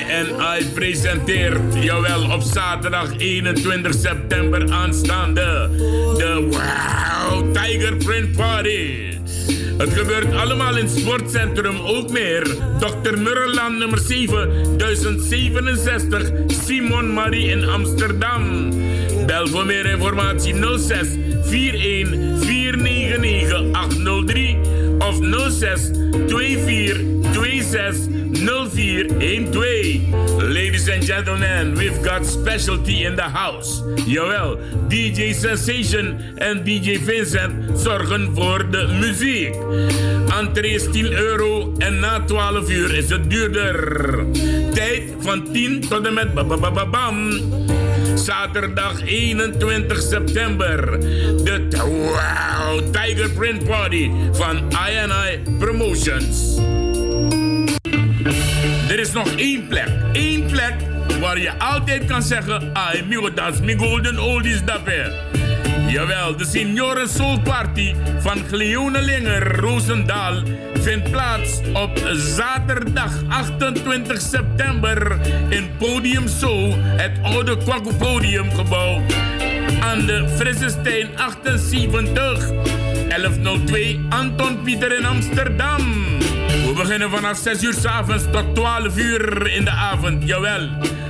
INI presenteert, jawel, op zaterdag 21 september aanstaande, de Wow Tiger Print Party. Het gebeurt allemaal in Sportcentrum ook meer. Dr. Murreland nummer 7, 1067, Simon Marie in Amsterdam. Bel voor meer informatie 06 41 499 803 of 06 24 26 0412. Ladies and gentlemen, we've got specialty in the house. Jawel, DJ Sensation en DJ Vincent zorgen voor de muziek. Entree is 10 euro en na 12 uur is het duurder. Tijd van 10 tot en met bam. Zaterdag 21 september. De wow, Tiger Print Party van INI Promotions. Er is nog één plek. één plek waar je altijd kan zeggen... Migo, dat is mijn golden oldies dapper. Jawel, de Senioren Soul Party van Gleonelinger Roosendaal vindt plaats op zaterdag 28 september in Podium Soul, het oude Kwaku Podiumgebouw aan de Frissestein 78 1102 Anton Pieter in Amsterdam. Beginnen vanaf 6 uur s avonds tot 12 uur in de avond. Jawel.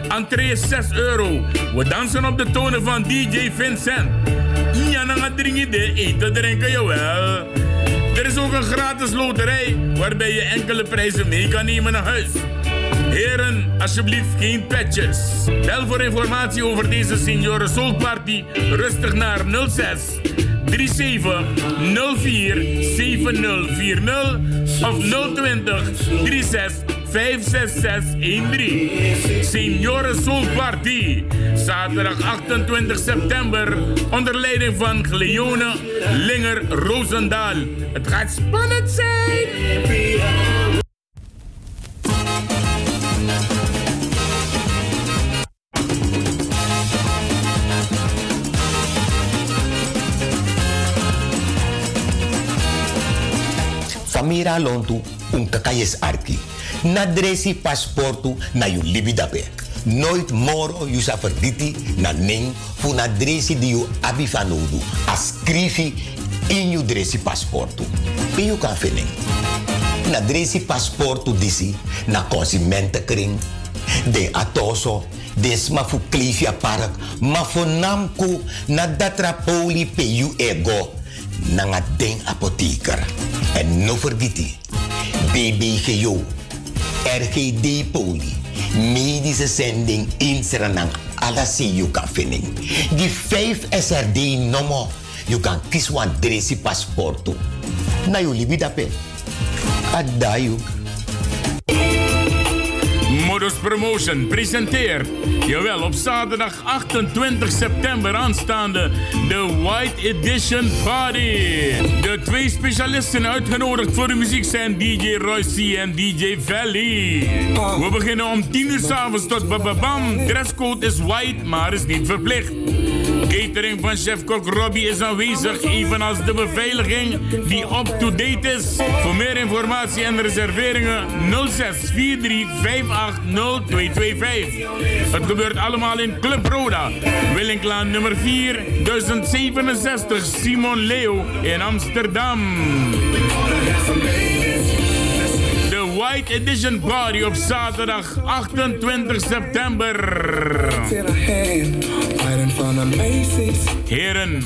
Entree is 6 euro. We dansen op de tonen van DJ Vincent. Gaat drinken de eten drinken, jawel. Er is ook een gratis loterij waarbij je enkele prijzen mee kan nemen naar huis. Heren, alsjeblieft geen petjes. Bel voor informatie over deze Senioren Soul Party rustig naar 06 37 04 7040 of 020 36 56613. Senioren Soul Party. Zaterdag 28 september onder leiding van Gleone Linger Roosendaal. Het gaat spannend zijn. Famira lontu un kakayes arki. Na dresi pasportu na yu libidape. Nooit moro yu sa verditi na ning fu na dresi di yu abifanodu. Ascrivi in yu dresi pasportu. Pe yu kan fening. Na dresi pasportu disi na consumentenkring. De atoso des ma fu klifia park. Ma fu namku na datra poli pe yu ego. Nanga ding apotheker. En no. BBGO. RGD Poli. Medische zending in Suriname. Alla see you kan vinden. Die 5 SRD nummer. You kan kiezen wan dresi paspoortu. Na jullie bidape. Adayu. Modus Promotion presenteert, jawel, op zaterdag 28 september aanstaande, de White Edition Party. De twee specialisten uitgenodigd voor de muziek zijn DJ Royce en DJ Valley. We beginnen om 10 uur s'avonds tot bababam. Dresscode is white, maar is niet verplicht. Catering van chef-kok Robbie is aanwezig, evenals de beveiliging die up-to-date is. Voor meer informatie en reserveringen 0643 225. Het gebeurt allemaal in Club Roda. Willinklaan nummer 4, 1067 Simon Leo in Amsterdam. De White Edition Party op zaterdag 28 september. Heren,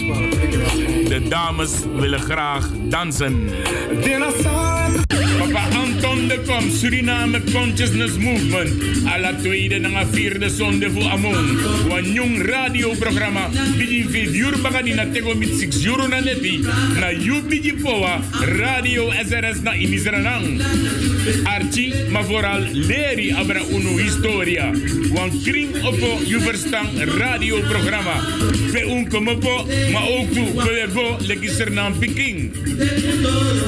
de dames willen graag dansen. Papa Anton de Kom, Suriname Consciousness Movement. A la tweede en vierde zonde voor Amon. Wan jong radioprogramma. Bidi vid jurbaga na tego mit six juro na neti. Na yu bidi poa. Radio SRS na imisranang. Archie, maar vooral leri abra uno historia. Wan kring opo yu verstaan radioprogramma. Pe un komopo, maar ook toe pe go legisernam Peking.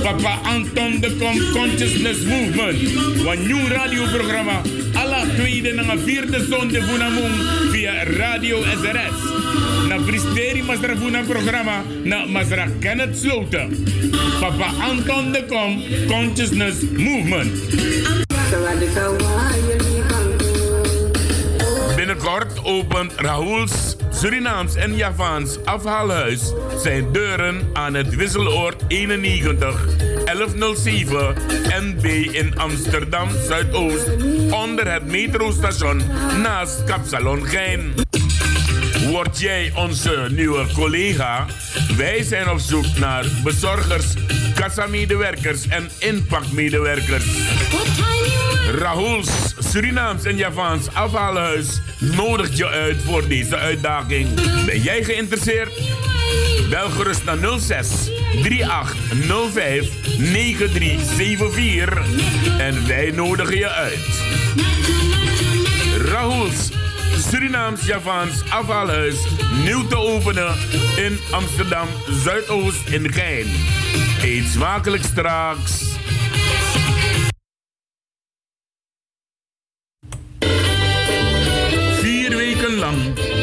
Papa Anton de Kom Consciousness Movement. Een nieuw radioprogramma. Alla tweede en vierde zonde van via Radio SRS. Na Bristeri Masra Vuna programma na Masra Kenneth Sloten. Papa Anton de Kom Consciousness Movement. opent Raoul's Surinaams en Javaans afhaalhuis zijn deuren aan het Wisseloord 91 1107 NB in Amsterdam Zuidoost onder het metrostation naast Kapsalon Gein. Word jij onze nieuwe collega? Wij zijn op zoek naar bezorgers, kassamedewerkers en inpakmedewerkers. Rahul's Surinaams en Javaans afhaalhuis nodigt je uit voor deze uitdaging. Ben jij geïnteresseerd? Bel gerust naar 06 3805 9374 en wij nodigen je uit. Rahul's Surinaams-Javaans afhaalhuis nieuw te openen in Amsterdam Zuidoost in Gein. Eet smakelijk straks. Vier weken lang,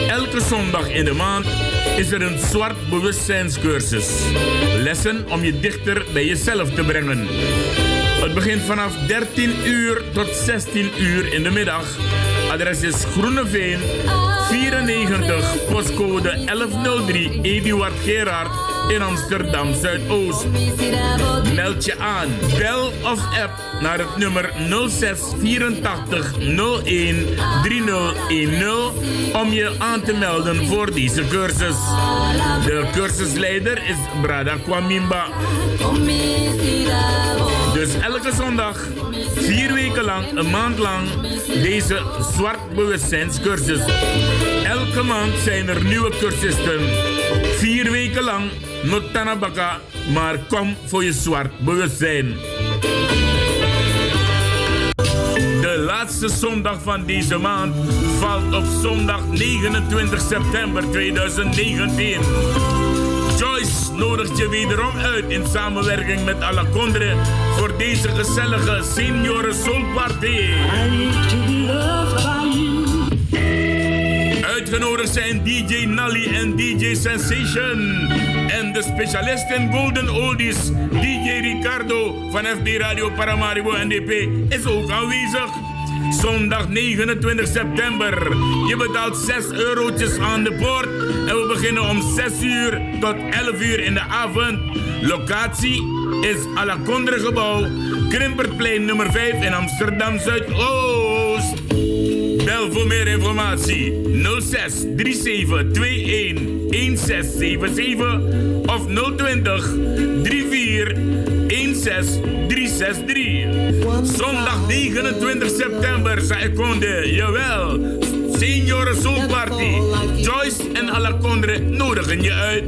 elke zondag in de maand, is er een zwart bewustzijnscursus. Lessen om je dichter bij jezelf te brengen. Het begint vanaf 13 uur tot 16 uur in de middag Adres is Groeneveen 94, postcode 1103 Eduard Gerard in Amsterdam Zuidoost. Meld je aan, bel of app naar het nummer 06 84 01 3010 om je aan te melden voor deze cursus. De cursusleider is Brada Kwamimba. Dus elke zondag, vier weken lang, een maand lang, deze zwart bewustzijnscursus. Elke maand zijn er nieuwe cursisten. Vier weken lang, notanabaka, maar kom voor je zwart bewustzijn. De laatste zondag van deze maand valt op zondag 29 september 2019. Joyce nodigt je wederom uit in samenwerking met Alacondre voor deze gezellige Senioren Soul Uitgenodigd zijn DJ Nally en DJ Sensation. En de specialist in Golden Oldies, DJ Ricardo van FB Radio Paramaribo NDP, is ook aanwezig. Zondag 29 september. Je betaalt 6 eurotjes aan de poort. En we beginnen om 6 uur tot 11 uur in de avond. Locatie is Alacondre Gebouw, Krimperplein nummer 5 in Amsterdam Zuidoost. Bel voor meer informatie 06 37 21 1677 of 020 34 16 363. Zondag 29 september, Saikonde, jawel. Senioren Soul Party. Joyce en Alacondre nodigen je uit.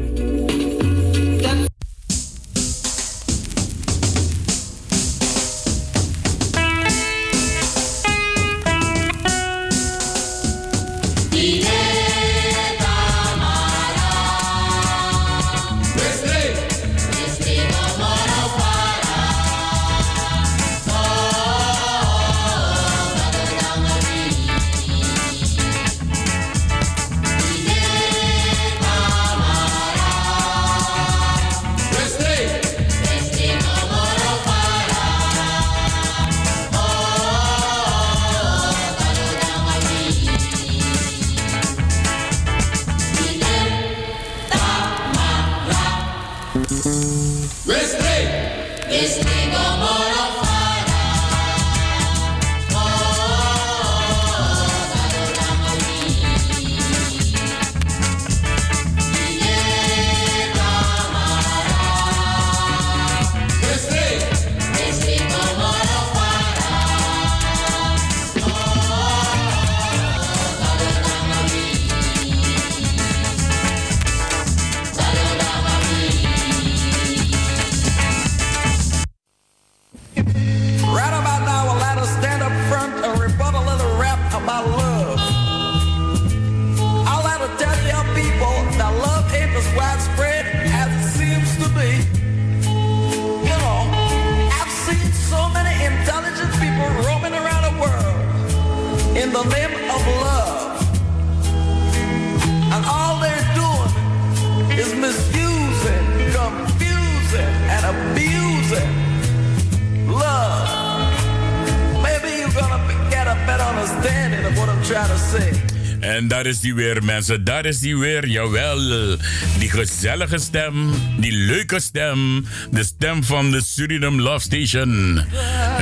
Daar is die weer, mensen. Daar is die weer. Jawel. Die gezellige stem. Die leuke stem. De stem van de Suriname Love Station.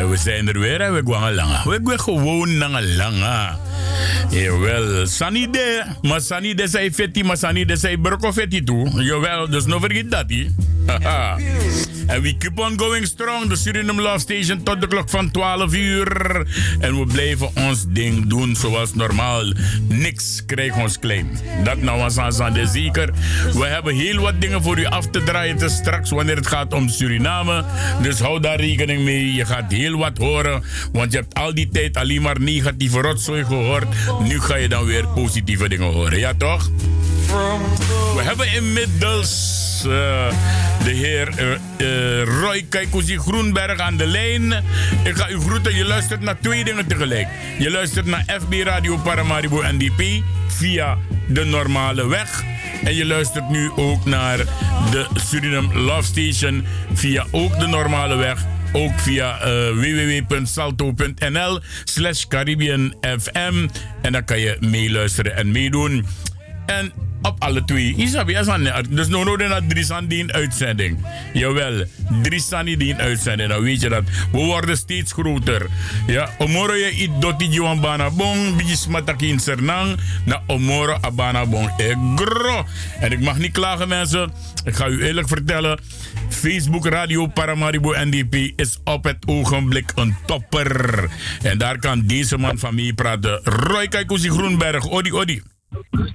We zijn er weer. En we gaan lange. We gaan gewoon naar lange. Jawel. Sanide. Maar Sanide zei fetti. Maar Sanide zei broko fetti toe. Jawel. Dus no vergeet dat, hè. En we keep on going strong. De Suriname Love Station tot de klok van 12 uur. En we blijven ons ding doen zoals normaal. Niks krijgt ons claim. Dat nou was aan de zeker. We hebben heel wat dingen voor u af te draaien te straks wanneer het gaat om Suriname. Dus hou daar rekening mee. Je gaat heel wat horen. Want je hebt al die tijd alleen maar negatieve rotzooi gehoord. Nu ga je dan weer positieve dingen horen. Ja toch? We hebben inmiddels uh, de heer uh, Roy Kaikuzi Groenberg aan de lijn. Ik ga u groeten. Je luistert naar twee dingen tegelijk. Je luistert naar FB Radio Paramaribo NDP via de normale weg. En je luistert nu ook naar de Suriname Love Station via ook de normale weg ook via uh, www.salto.nl slash Caribbean FM. En dan kan je meeluisteren en meedoen. En op alle twee. Isabi, dus no no na Drisan die in uitzending. Jawel, Drisan die in uitzending. Dan weet je dat. We worden steeds groter. Ja, omoro je iets doti juan bana bon, bijis smataki in Sernang, na omoro abana bon. Egro. En ik mag niet klagen mensen. Ik ga u eerlijk vertellen. Facebook Radio Paramaribo NDP is op het ogenblik een topper. En daar kan deze man van mij praten. Roy Kaikuzi Groenberg. Odi, odi.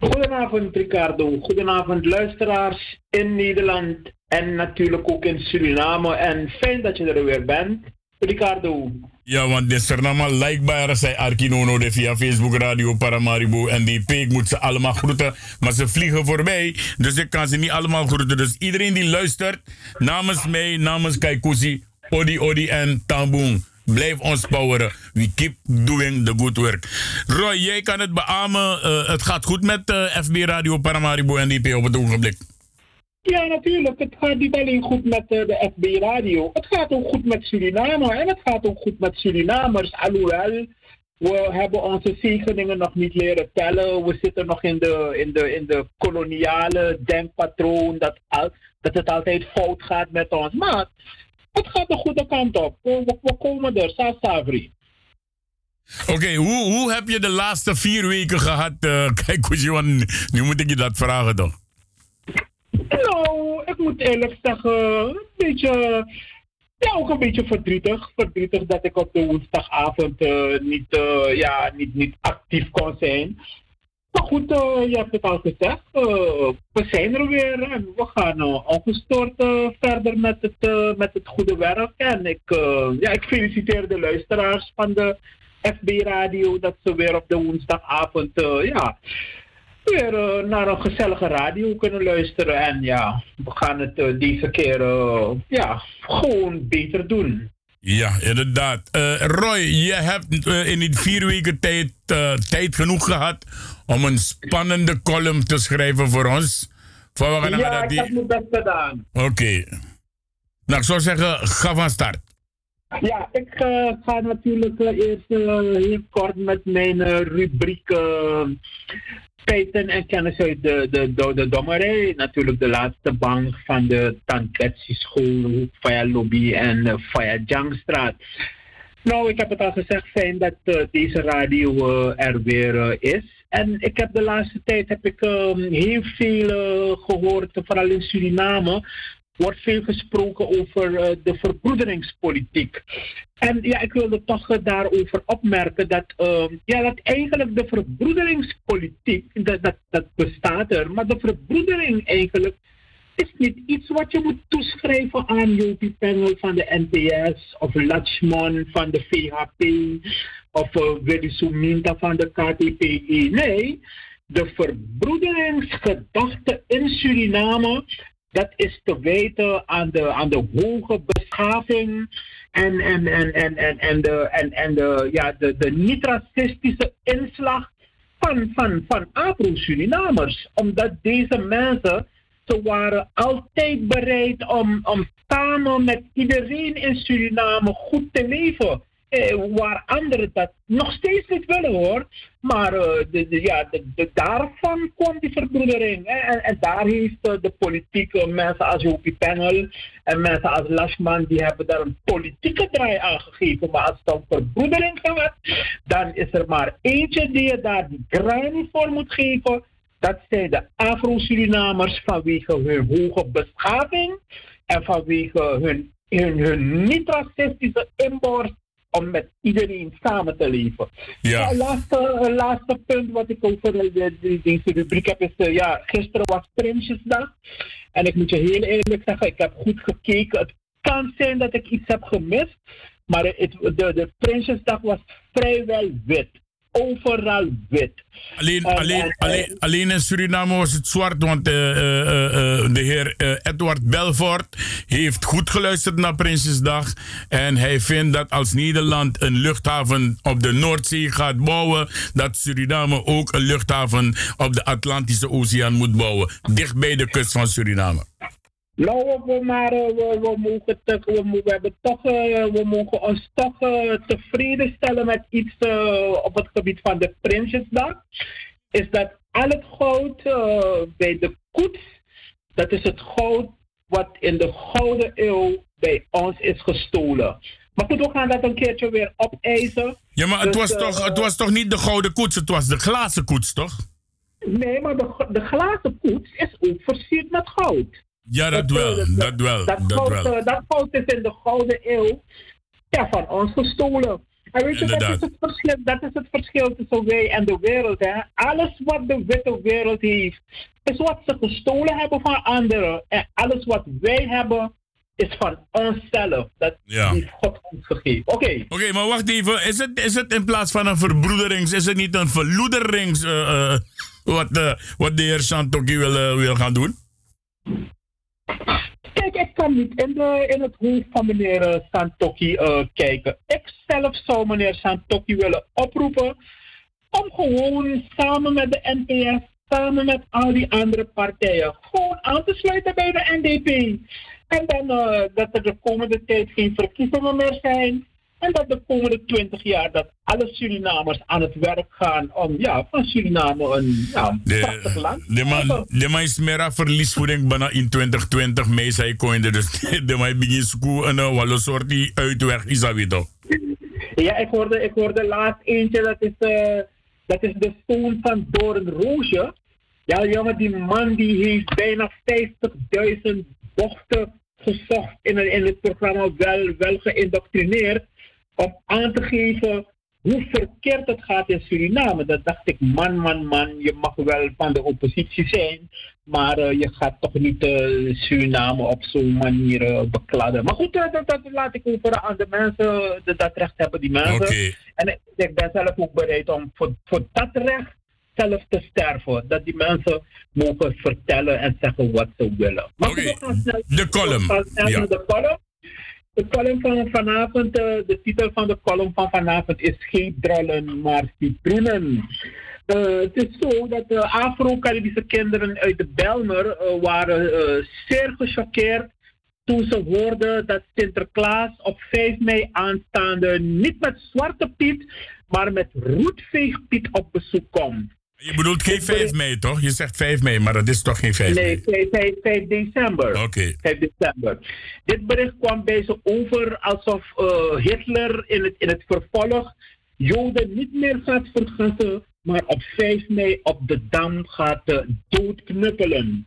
Goedenavond Ricardo, goedenavond luisteraars in Nederland en natuurlijk ook in Suriname. En fijn dat je er weer bent, Ricardo. Ja, want de Suriname likebare zei Arkinono de via Facebook Radio Paramaribo en die Ik moet ze allemaal groeten, maar ze vliegen voorbij. Dus ik kan ze niet allemaal groeten. Dus iedereen die luistert, namens mij, namens Kaikusi, Odi Odi en Tamboen. Blijf ons poweren. We keep doing the good work. Roy, jij kan het beamen. Uh, het gaat goed met eh, FB Radio Paramaribo NDP op het ogenblik. Ja, natuurlijk. Het gaat niet alleen goed met uh, de FB Radio. Het gaat ook goed met Suriname. En het gaat ook goed met Surinamers. Alhoewel, we hebben onze zegeningen nog niet leren tellen. We zitten nog in de, in de, in de koloniale denkpatroon dat, dat het altijd fout gaat met ons. Maar het gaat de goede kant op. We, we komen er, Savri. Oké, okay, hoe, hoe heb je de laatste vier weken gehad? Uh, kijk, want nu moet ik je dat vragen toch? Nou, ik moet eerlijk zeggen, een beetje, ja, ook een beetje verdrietig. Verdrietig dat ik op de woensdagavond uh, niet, uh, ja, niet, niet actief kon zijn. Maar goed, uh, je hebt het al gezegd. Uh, we zijn er weer en we gaan ongestoord verder met het, met het goede werk. En ik, ja, ik feliciteer de luisteraars van de FB Radio dat ze weer op de woensdagavond ja, weer naar een gezellige radio kunnen luisteren. En ja, we gaan het deze keer ja, gewoon beter doen. Ja, inderdaad. Roy, je hebt in die vier weken tijd, tijd genoeg gehad om een spannende column te schrijven voor ons. Voor we gaan ja, ik heb mijn best gedaan. Oké. Nou, ik zou zeggen, ga van start. Ja, ik uh, ga natuurlijk uh, eerst uh, heel kort met mijn rubriek feiten en kennis uit de, de, de, de dommerij. Natuurlijk de laatste bank van de Tantletsi School, Faya Lobby en Faya Jangstraat. Nou, ik heb het al gezegd, fijn dat deze radio er weer is. En ik heb de laatste tijd heb ik um, heel veel uh, gehoord, vooral in Suriname, wordt veel gesproken over uh, de verbroederingspolitiek. En ja, ik wilde toch daarover opmerken dat, uh, ja, dat eigenlijk de verbroederingspolitiek, dat, dat, dat bestaat er, maar de verbroedering eigenlijk is niet iets wat je moet toeschrijven aan Jopie Pengel van de NPS of Latchman van de VHP of uh, van de KTPE. Nee, de verbroederingsgedachte in Suriname, dat is te wijten aan de, aan de hoge beschaving en, en, en, en, en, en, de, en, en de, ja, de, de niet-racistische inslag van, van, van Afro-Surinamers. Omdat deze mensen ze waren altijd bereid om, om samen met iedereen in Suriname goed te leven. Eh, waar anderen dat nog steeds niet willen hoor. Maar uh, de, ja, de, daarvan kwam die verbroedering. En, daar heeft uh, de politieke mensen als Jopie Panel en mensen als Lashman, die hebben daar een politieke draai aan gegeven. Maar als het om verbroedering gaat, dan is er maar eentje die je daar die draai voor moet geven. Dat zijn de Afro-Surinamers vanwege hun hoge beschaving en vanwege hun, hun, hun niet-racistische inborst om met iedereen samen te leven. Ja. Het laatste, laatste punt wat ik over de, deze rubriek heb is, uh, ja, gisteren was Prinsjesdag. En ik moet je heel eerlijk zeggen, ik heb goed gekeken. Het kan zijn dat ik iets heb gemist, maar het, de, de Prinsjesdag was vrijwel wit overal wit. Alleen, alleen, alleen, alleen in Suriname was het zwart, want uh, uh, de heer Edward Belfort heeft goed geluisterd naar Prinsjesdag. En hij vindt dat als Nederland een luchthaven op de Noordzee gaat bouwen, dat Suriname ook een luchthaven op de Atlantische Oceaan moet bouwen. Dicht bij de kust van Suriname. Nou, we, maar, eh, we, we, mogen te, we, we, hebben toch, uh, we mogen ons toch uh, tevreden stellen met iets uh, op het gebied van de Prinsjesdag. Is dat al het goud bij de koets, dat is het goud wat in de Gouden Eeuw bij ons is gestolen. Maar goed, we gaan dat een keertje weer opeisen. Ja, maar het, dus, was toch, het was toch niet de gouden koets, het was de glazen koets, toch? Nee, maar de, de glazen koets is ook versierd met goud. Ja, dat, wel. Dat, wel. Dat, wel. Eh, dat goud is in de Gouden Eeuw ja, van ons gestolen. En weet je, dat is, het verschil, dat is het verschil tussen wij en de wereld. Hè? Alles wat de witte wereld heeft, is wat ze gestolen hebben van anderen. En alles wat wij hebben, is van onszelf. Dat ja. heeft God ons gegeven. Oké. Oké, maar wacht even. Is het, is het in plaats van een verbroederings, is het niet een verloederings uh, uh, wat, uh, wat de heer Santoki wil, wil gaan doen? Kijk, ik kan niet in, de, in het hoofd van meneer eh, Santoki uh, kijken. Ik zelf zou meneer Santoki willen oproepen om gewoon samen met de NPS, samen met al die andere partijen, gewoon aan te sluiten bij de NDP. En dan uh, dat er de komende tijd geen verkiezingen meer zijn. En dat de komende twintig jaar dat alle Surinamers aan het werk gaan om ja, van Suriname een ja, prachtig land te maken. De man is meer verliesvoeding bijna in 2020 mee zei koinde. Dus de man begint school en een soort die uitweg is dat weer toch? Ja, ik hoorde, ik hoorde laatst eentje, dat is, uh, dat is de zoon van Doornroosje. Ja, jongen, die man die heeft bijna 50.000 bochten gezocht in, in het programma, wel, wel geïndoctrineerd om aan te geven hoe verkeerd het gaat in Suriname. Dat dacht ik, man, man, man, je mag wel van de oppositie zijn, maar uh, je gaat toch niet uh, Suriname op zo'n manier uh, bekladden. Maar goed, dat, dat, laat ik over aan de mensen, dat, dat recht hebben die mensen. Okay. En ik ben zelf ook bereid om voor, voor dat recht zelf te sterven. Dat die mensen mogen vertellen en zeggen wat ze willen. Maar okay. de column. Ja. De column. De column van vanavond, uh, de titel van de column van vanavond is geen drollen, maar citroenen. Uh, het is zo dat de Afro-Caribische kinderen uit de Belmer uh, waren zeer gechoqueerd toen ze hoorden dat Sinterklaas op 5 mei aanstaande niet met Zwarte Piet, maar met Roetveegpiet op bezoek komt. Je bedoelt geen 5 mei, toch? Je zegt 5 mei, maar dat is toch geen 5 mei? Nee, 5, 5, december. Oké. Okay. 5 december. Dit bericht kwam bij ze over alsof uh, Hitler in het, in het vervolg Joden niet meer gaat vergassen, maar op 5 mei op de Dam gaat uh, doodknuppelen.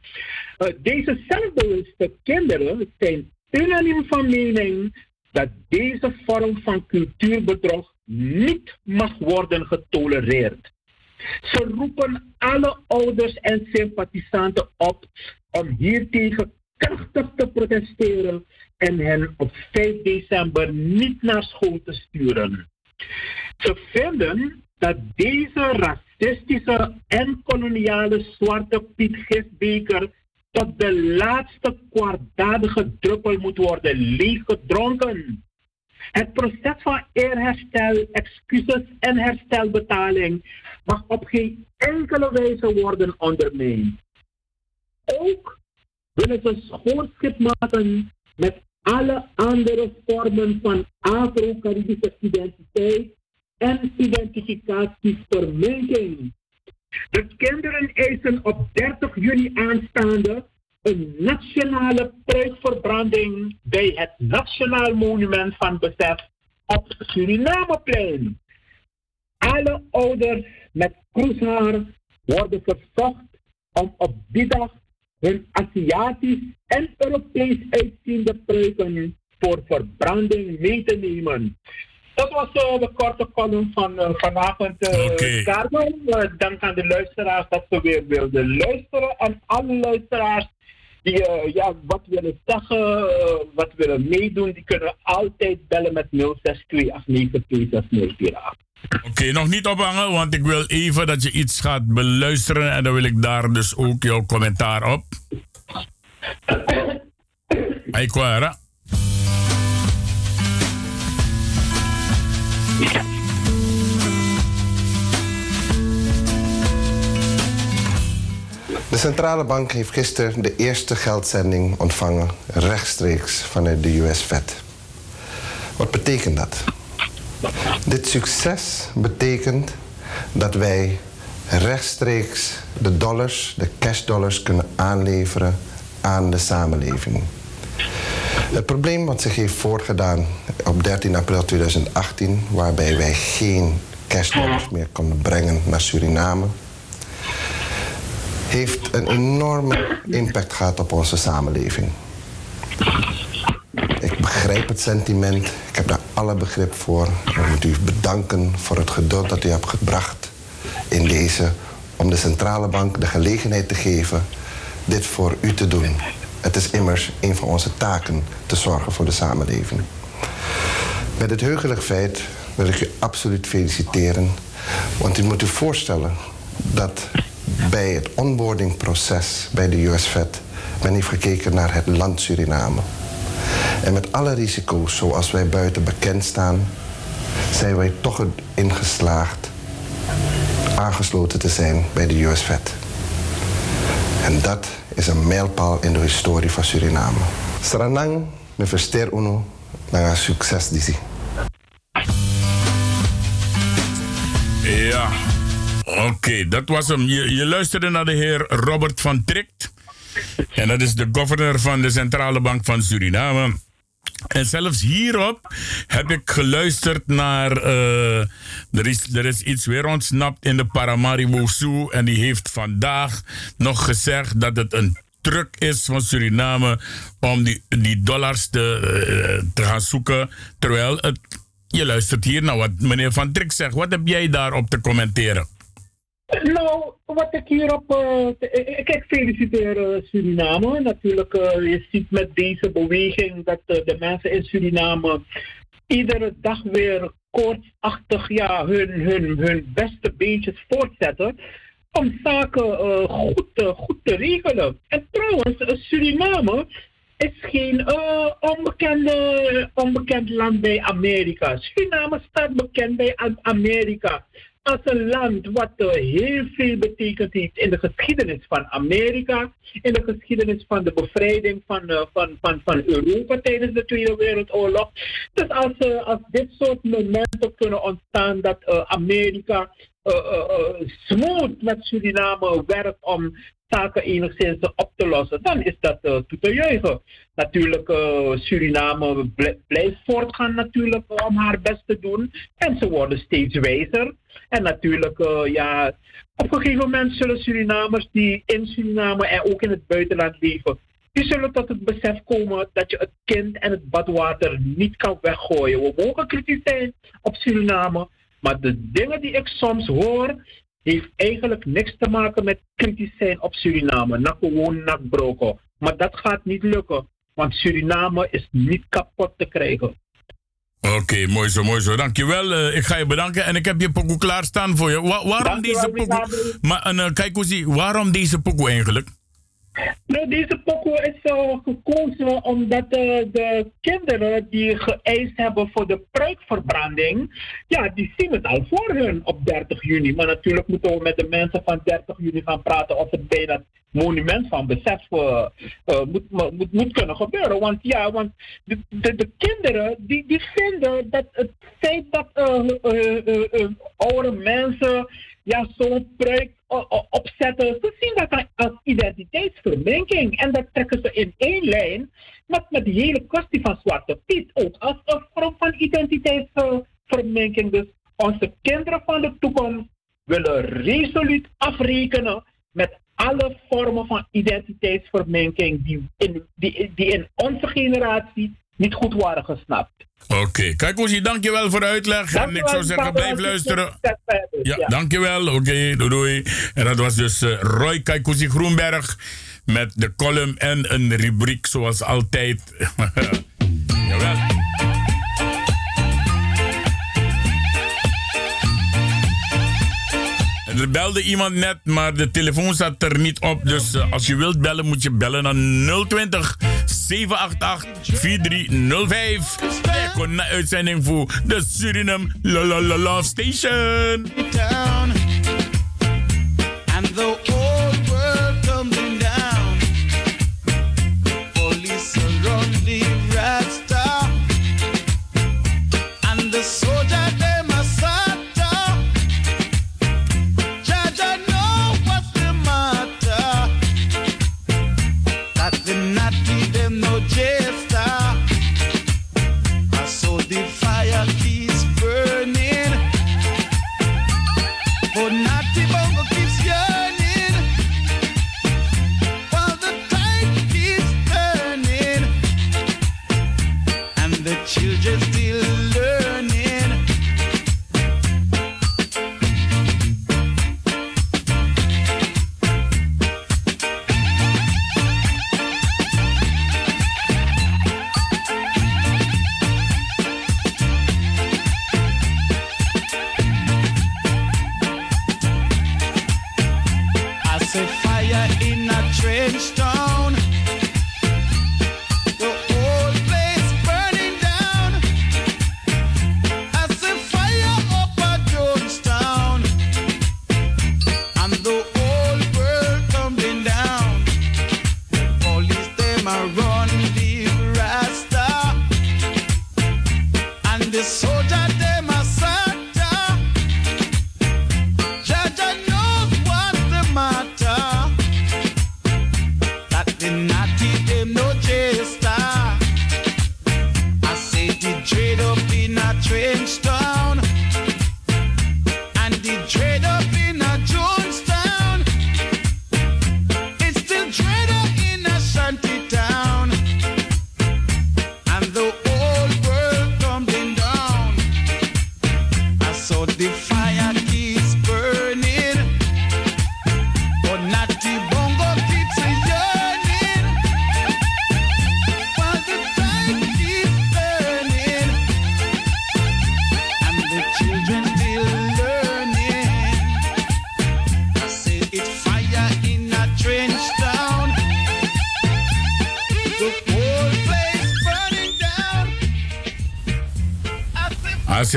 Uh, dezezelfde kinderen zijn unaniem van mening dat deze vorm van cultuurbedrog niet mag worden getolereerd. Ze roepen alle ouders en sympathisanten op om hiertegen krachtig te protesteren en hen op 5 december niet naar school te sturen. Ze vinden dat deze racistische en koloniale zwarte Piet Gistbeker tot de laatste kwaadaardige druppel moet worden leeggedronken. Het proces van eerherstel, excuses en herstelbetaling mag op geen enkele wijze worden ondermijnd. Ook willen ze schoonschip maken met alle andere vormen van Afro-Caribische identiteit en identificatieverminking. De kinderen eisen op 30 juni aanstaande een nationale prijsverbranding bij het Nationaal Monument van Besef op Surinameplein. Alle ouders met kroeshaar worden verzocht om op die dag hun Aziatisch en Europees uitziende pruiken voor verbranding mee te nemen. Dat was uh, de korte column van uh, vanavond, uh, okay. dank aan de luisteraars dat ze weer wilden luisteren. En alle luisteraars die ja, wat willen zeggen, wat willen meedoen, die kunnen altijd bellen met 062 Oké, nog niet ophangen, want ik wil even dat je iets gaat beluisteren en dan wil ik daar dus ook jouw commentaar op. Aikwara. De centrale bank heeft gisteren de eerste geldzending ontvangen rechtstreeks vanuit de US Fed. Wat betekent dat? Dit succes betekent dat wij rechtstreeks de dollars, de cash dollars, kunnen aanleveren aan de samenleving. Het probleem wat zich heeft voorgedaan op 13 april 2018, waarbij wij geen cash dollars meer konden brengen naar Suriname, heeft een enorme impact gehad op onze samenleving. Ik begrijp het sentiment. Ik heb daar alle begrip voor. Ik moet u bedanken voor het geduld dat u hebt gebracht in deze... om de centrale bank de gelegenheid te geven dit voor u te doen. Het is immers een van onze taken te zorgen voor de samenleving. Met het heugelijk feit wil ik u absoluut feliciteren. Want u moet u voorstellen dat bij het onboardingproces bij de US Fed... men heeft gekeken naar het land Suriname... En met alle risico's zoals wij buiten bekend staan, zijn wij toch erin geslaagd aangesloten te zijn bij de US Fed. En dat is een mijlpaal in de historie van Suriname. Saranang, me verster uno, naar succes disi. Ja, oké, dat was hem. Je, luisterde naar de heer Robert van Trikt. En dat is de governor van de Centrale Bank van Suriname. En zelfs hierop heb ik geluisterd naar. Uh, er, is, er is iets weer ontsnapt in de Paramaribo En die heeft vandaag nog gezegd dat het een truc is van Suriname om die, die dollars te, uh, te gaan zoeken. Terwijl het, je luistert hier naar wat meneer Van Trick zegt. Wat heb jij daarop te commenteren? Nou, wat ik hierop. Uh, kijk, feliciteer Suriname. Natuurlijk, je ziet met deze beweging dat de mensen in Suriname iedere dag weer koortsachtig ja, hun, hun, hun beste beetjes voortzetten. Om zaken goed, goed te regelen. En trouwens, Suriname is geen onbekende, onbekend land bij Amerika. Suriname staat bekend bij Amerika als een land wat uh, heel veel betekend heeft in de geschiedenis van Amerika, in de geschiedenis van de bevrijding van, uh, van, van, van Europa tijdens de Tweede Wereldoorlog. Dus als, uh, als dit soort momenten kunnen ontstaan dat Amerika smooth met Suriname werkt om zaken enigszins op te lossen, dan is dat uh, toe te juichen. Natuurlijk, uh, Suriname blijft voortgaan natuurlijk om haar best te doen. En ze worden steeds wijzer. En natuurlijk, uh, ja, op een gegeven moment zullen Surinamers die in Suriname en ook in het buitenland leven, die zullen tot het besef komen dat je het kind en het badwater niet kan weggooien. We mogen kritisch zijn op Suriname, maar de dingen die ik soms hoor, heeft eigenlijk niks te maken met kritisch zijn op Suriname. Na gewoon nakbroken. Maar dat gaat niet lukken, want Suriname is niet kapot te krijgen. Oké, mooi zo, mooi zo. Dankjewel. Uh, ik ga je bedanken en ik heb je pokoe klaarstaan voor je. waarom deze pokoe? Maar uh, kijk hoe waarom deze pokoe eigenlijk? Nou, deze pokoe is uh, gekozen omdat uh, de kinderen die geëist hebben voor de pruikverbranding, ja, die zien het al voor hun op 30 juni. Maar natuurlijk moeten we met de mensen van 30 juni gaan praten of het bijna monument van besef uh, moet, moet, moet kunnen gebeuren. Want ja, want de, de, de, kinderen die, die vinden dat het feit dat oude mensen ja, zo'n project opzetten, ze zien dat als identiteitsverminking. En dat trekken ze in één lijn met, met de hele kwestie van Zwarte Piet ook als een vorm van identiteitsverminking. Dus onze kinderen van de toekomst willen resoluut afrekenen met alle vormen van identiteitsverminking die in, die, die in onze generatie niet goed waren gesnapt. Oké, okay. kijk dankjewel voor de uitleg. en ik zou zeggen, blijf luisteren. Ja, ja. dankjewel. Oké, okay, doei doei. En dat was dus uh, Roy Kaikousi Groenberg met de column en een rubriek zoals altijd. Jawel. Er belde iemand net, maar de telefoon staat er niet op. Dus uh, als je wilt bellen, moet je bellen naar 020 788 4305. Ik kon een uitzending voor de Suriname La La La Love Station. Down,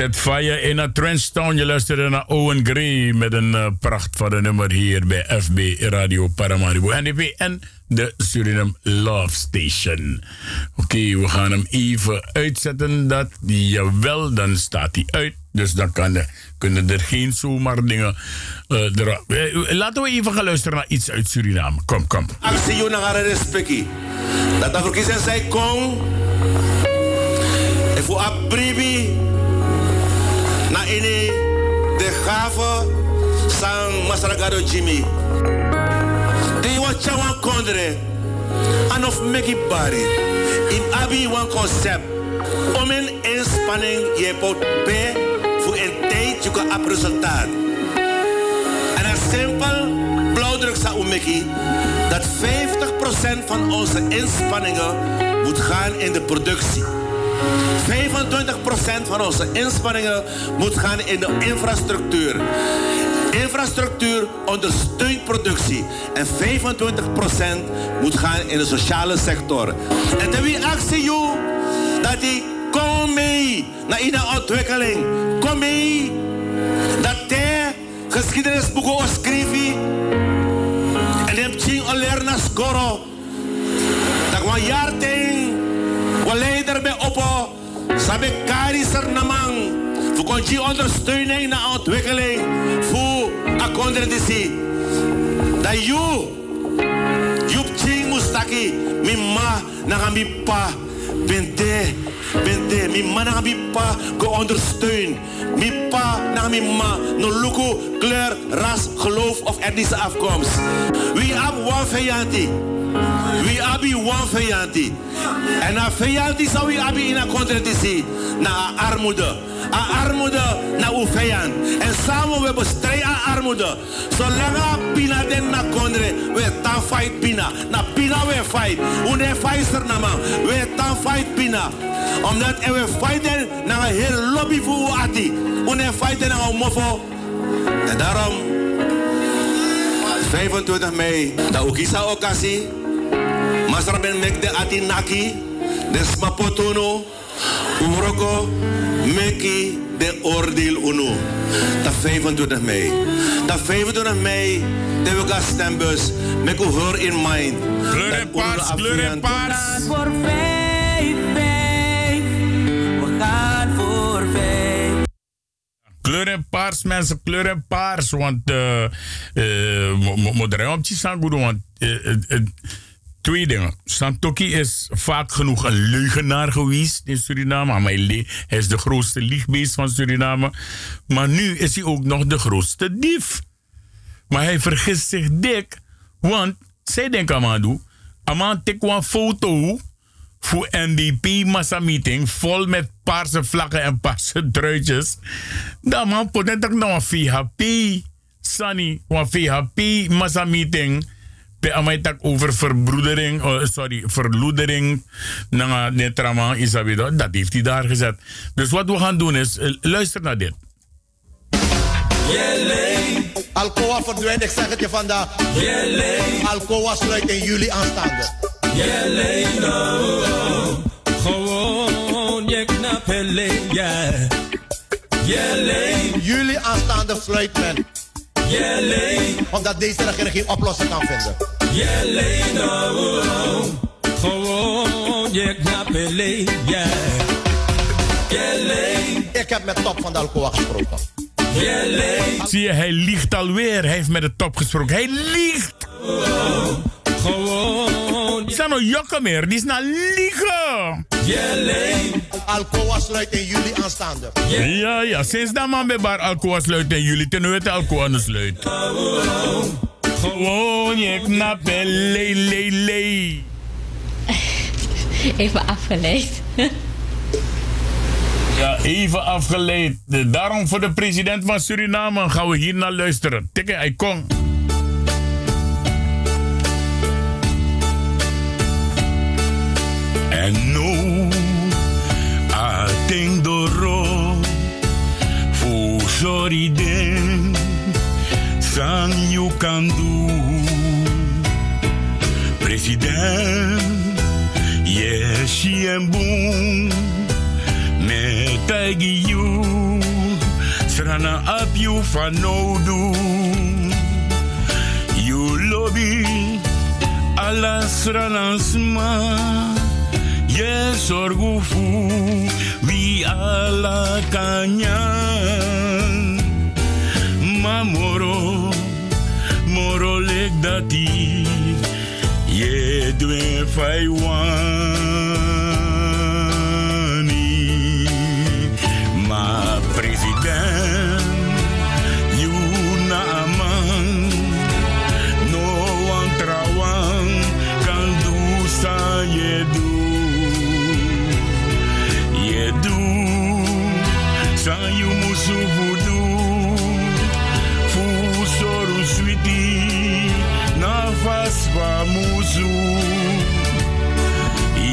Set Fire in a Trenchtown. Je luisterde naar Owen Gray met een uh, pracht van de nummer hier bij FB Radio Paramaribo NDP en de Suriname Love Station. Oké, we gaan hem even uitzetten. Dat, jawel, dan staat hij uit. Dus dan kan kunnen er geen zomaar dingen erop. Uh, laten we even gaan luisteren naar iets uit Suriname. Kom, kom. Actie, naar respectie. Dat de verkiezingen zijn kom. En voor na ini de gave sang masaragado Jimmy. De wa chawan kondre anof meki bari in abi wan concept om een inspanning je pot B voor een tijd je kan op. En een simpel blauwdruk sa umeki dat 50% van onze inspanningen moet gaan in de productie. 25% van onze inspanningen moet gaan in de infrastructuur. Infrastructuur ondersteunt productie. En 25% moet gaan in de sociale sector. En dan wie actie you dat die kom mee naar in de ontwikkeling. Kom mee dat de geschiedenisboeken schrijven. En die hebben skoro. Dat wan jaar ting. Wa leider bij oppo. Sabe kari ser namang. Voor konji ondersteuning na ontwikkeling. Voor akondre disi. Dat you. Yup ching mustaki. Mi ma na mi pa. Bente. Bente. Mi ma na pa. Go ondersteun. Mi pa na ma. No luku, kleur, ras, geloof of etnische afkomst. We have one vijanti. We abi one vijanti. En na vijanti zou abi in een contradictie. Na armoede. A armoede na uw vijand. En samen we bestrijden armoede. Zolang pina den na kondre, we tan fight pina. Na pina we fight. Une fighter na man. We tan fight pina. Omdat we fighten na een heel lobby voor u ati. Une fighten na een mofo. En daarom 25 mei, da ukisa okasi, masra ben mek de ati naki, de smapotono, uroko, meki de oordeel uno. Da 25 mei. Da 25 mei, de we gaan stembus, mek u hoor in mind. Kleur en paars, kleur en paars. voor vijf, vijf. We gaan voor vijf. Kleur en paars, mensen, kleur en paars. Want uh, uh, moet er op zijn want uh, uh, twee dingen. Santoki is vaak genoeg een leugenaar geweest in Suriname. Maar hij is de grootste liegbeest van Suriname. Maar nu is hij ook nog de grootste dief. Maar hij vergist zich dik. Want, zij denken aan Aman tik een foto voor NDP massa meeting vol met paarse vlaggen en paarse truitjes. Dan man poten tak na een VHP. Sunny, een VHP massa meeting. Amai tak over verbroedering, oh, sorry, verloedering. Na netrama isabido. Dat heeft hij daar gezet. Dus wat we gaan doen is, luister naar dit. Jelly. Alcoa verdwijnt, ik zeg het je vandaag. Jelly. Alcoa sluit in juli aanstaande. Jelly, no. Gewoon, je knappele, yeah. Jelly. Juli aanstaande sluit men. Jelly. Omdat deze regering geen oplossing kan vinden. Jelly, no. Gewoon, je. Jelly. Ik heb met top van de Alcoa gesproken. Zie je, hij liegt alweer. Hij heeft met de top gesproken. Hij liegt. Gewoon. Zijn nou jokken meer? Die is naar liegen. Alcoa sluit in juli aanstaande. Ja, ja. Sinds dat man bij bar Alcoa sluit in juli. Ten het Alcoa sluit. Gewoon, je knappe le, le, le. Even afgeleid. Ja, even afgeleid. Daarom voor de president van Suriname gaan we hier naar luisteren. Tikke, hij. En nu, atendoro, fu sorry san you can do. President, yes, she and boom me tagi you. Srana up you fanodu You lobby ala srana sma. Yes orgufu Vi ala kanyan. Mamoro Moro lek dati Ye dwe fai Ma president, you na man, no one trawan kan do sa ye do, ye do, sa you musu na fas va musu,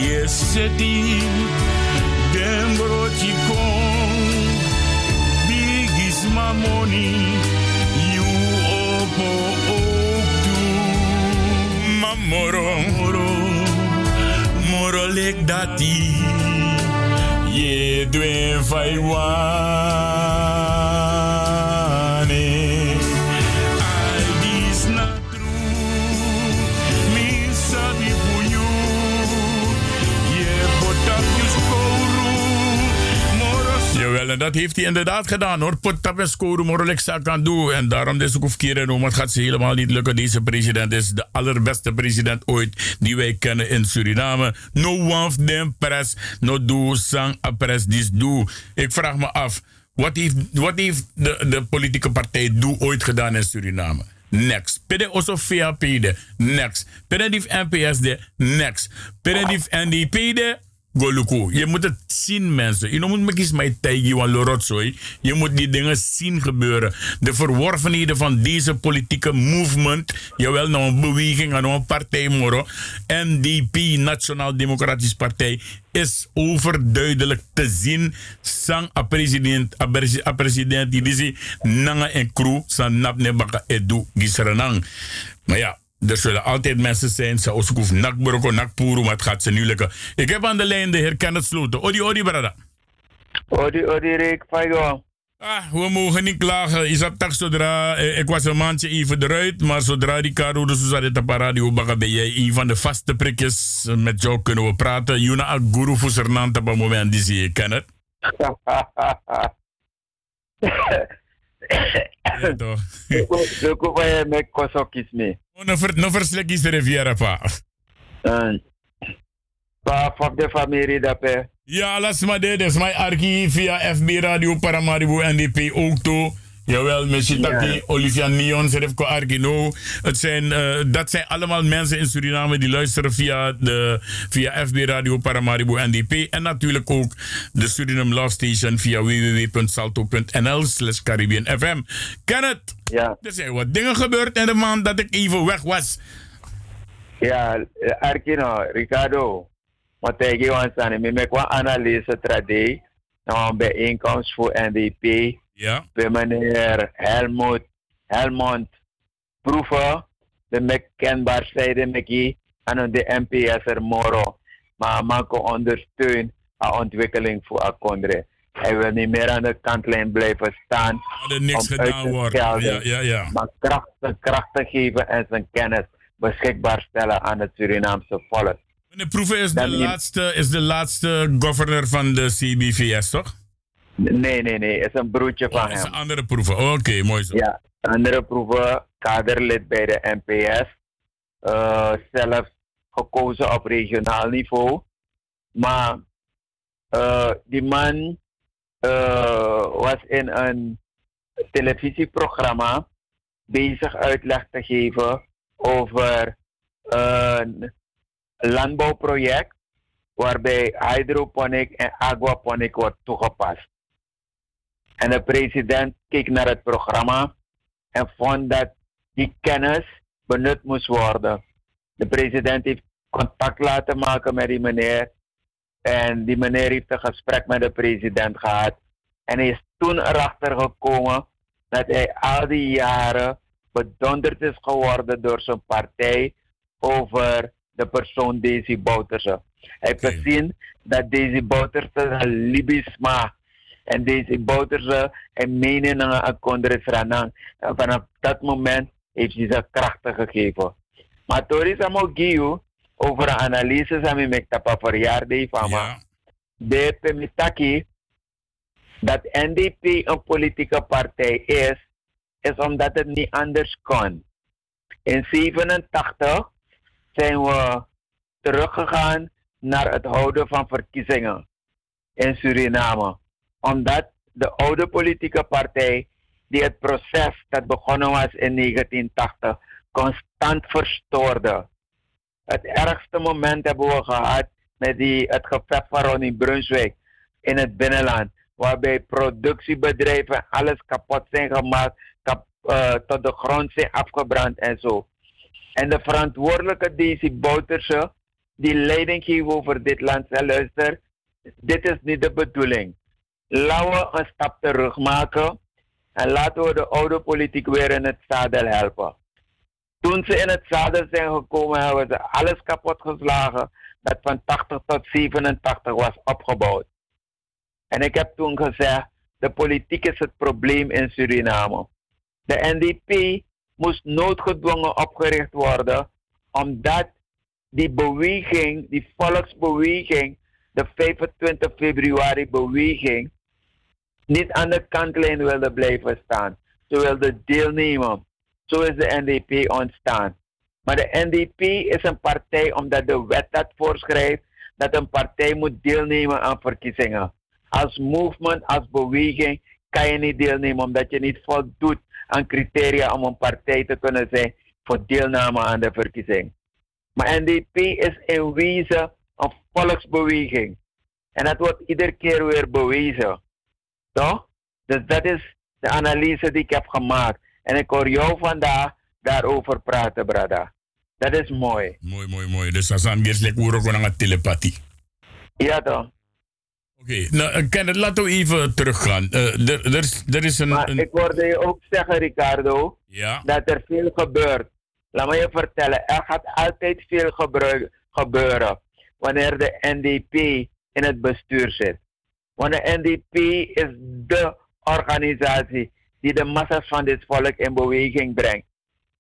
yes seti, dem brochi kon, big is my money, you opo oktu. Mamoro, moro, moro lek dati, ye dwen fai dat heeft hij inderdaad gedaan hoor. Pot tap en scoren, morelijk kan doen. En daarom is ook keren om. Het gaat ze helemaal niet lukken. Deze president is de allerbeste president ooit die wij kennen in Suriname. No one of them press, no do sang a press this do. Ik vraag me af, wat heeft, wat heeft de, de politieke partij do ooit gedaan in Suriname? Next. Pede also VAP Next. Pede NPS de. Next. Pede NDP de. Goluku. Je moet het zien, mensen. Je moet me kies mij tegen van Lorotsoy. Je moet die dingen zien gebeuren. De verworvenheden van deze politieke movement. Jawel, nou een beweging, nou een partij, moro. NDP, Nationaal Democratisch Partij, is overduidelijk te zien. Sang a president, a president, die die nanga en crew, san nap edu gisranang. Maar ja, er zullen altijd mensen zijn, ik hoef nakbroko, nakpuru, maar het gaat ze nu lukken. Ik heb aan de lijn de heer Kenneth Sloten. Odi, odi, brada. Odi, odi, Rick, Faigo. Ah, we mogen niet klagen. Is dat toch zodra, eh, ik was een maandje even eruit, maar zodra die Caro de Suzanne op radio baga ben jij een van de vaste prikjes. Met jou kunnen we praten. Juna a guru voor op het moment die zie je, ken het? ja, toch. Zo kan je met kosokjes mee. No, ver, no verslek is de riviera, pa. Pa, fuck de familie daarbij. Ja, laat maar dit. Is mijn archief via FB Radio Paramaribo NDP ook toe. Jawel, Meshitaki, ja. Olivia Neon, Serifko Argino. Het zijn, uh, dat zijn allemaal mensen in Suriname die luisteren via, de, via FB Radio Paramaribo NDP. En natuurlijk ook de Suriname Love Station via www.salto.nl slash Caribbean FM. Kenneth, ja. er zijn wat dingen gebeurd in de maand dat ik even weg was. Ja, Argino, Ricardo. Wat ik je aan het met qua analyse trade, nou een bijeenkomst voor NDP. Ja. Bij meneer Helmut, Helmond Proeven, de mek kenbaar zijde meki, aan de NPS er moro. Maar maken ondersteun aan ontwikkeling voor Akondre. Hij wil niet meer aan de kantlijn blijven staan. Dat er niks gedaan wordt. Ja, ja, ja. Maar kracht, kracht te geven en zijn kennis beschikbaar stellen aan het Surinaamse volk. Meneer Proeven is de, laatste, is de laatste governor van de CBVS, toch? Nee, nee, nee. Het is een broertje van oh, hem. is andere proeven. Oké, okay, mooi zo. Ja, andere proeven. Kaderlid bij de NPS. Uh, zelf gekozen op regionaal niveau. Maar uh, die man uh, was in een televisieprogramma bezig uitleg te geven over een landbouwproject waarbij hydroponic en aquaponic wordt toegepast. En de president keek naar het programma en vond dat die kennis benut moest worden. De president heeft contact laten maken met die meneer. En die meneer heeft een gesprek met de president gehad. En hij is toen erachter gekomen dat hij al die jaren bedonderd is geworden door zijn partij over de persoon Daisy Bouterse. Hij heeft gezien dat Daisy Bouterse een Libisch maakt. En deze Bouterse en meningen aan Kondres Ranang. En vanaf dat moment heeft hij ze krachten gegeven. Maar Toris Amogiu, over de analyse aan mijn tapa verjaardag van ja. de Pemitaki, dat NDP een politieke partij is, is omdat het niet anders kon. In 87 zijn we teruggegaan naar het houden van verkiezingen in Suriname. Omdat de oude politieke partij, die het proces dat begonnen was in 1980, constant verstoorde. Het ergste moment hebben we gehad met die, het gevecht van Ronnie Brunswijk in het binnenland. Waarbij productiebedrijven alles kapot zijn gemaakt, kap, uh, tot de grond zijn afgebrand en zo. En de verantwoordelijke Daisy Bouterse, die leiding geeft over dit land, zei luister, dit is niet de bedoeling. Laten we een stap terug maken en laten we de oude politiek weer in het zadel helpen. Toen ze in het zadel zijn gekomen, hebben ze alles kapot geslagen dat van 80 tot 87 was opgebouwd. En ik heb toen gezegd, de politiek is het probleem in Suriname. De NDP moest noodgedwongen opgericht worden, omdat die beweging, die volksbeweging, de 25 februari beweging, niet aan de kantlijn wilden blijven staan. Ze wilden deelnemen. Zo is de NDP ontstaan. Maar de NDP is een partij omdat de wet dat voorschrijft dat een partij moet deelnemen aan verkiezingen. Als movement, als beweging kan je niet deelnemen omdat je niet voldoet aan criteria om een partij te kunnen zijn voor deelname aan de verkiezing. Maar NDP is in wezen een volksbeweging. En dat wordt iedere keer weer bewezen. Toch? Dus dat is de analyse die ik heb gemaakt. En ik hoor jou vandaag daarover praten, brada. Dat is mooi. Mooi, mooi, mooi. Dus dat is aan ook een telepathie. Ja, toch? Oké, nou, eh, Kenneth, laten we even teruggaan. Uh, er, er, er is een, maar een... ik hoorde je ook zeggen, Ricardo, ja? dat er veel gebeurt. Laat me je vertellen, er gaat altijd veel gebeuren wanneer de NDP in het bestuur zit. Want de NDP is de organisatie die de massa's van dit volk in beweging brengt.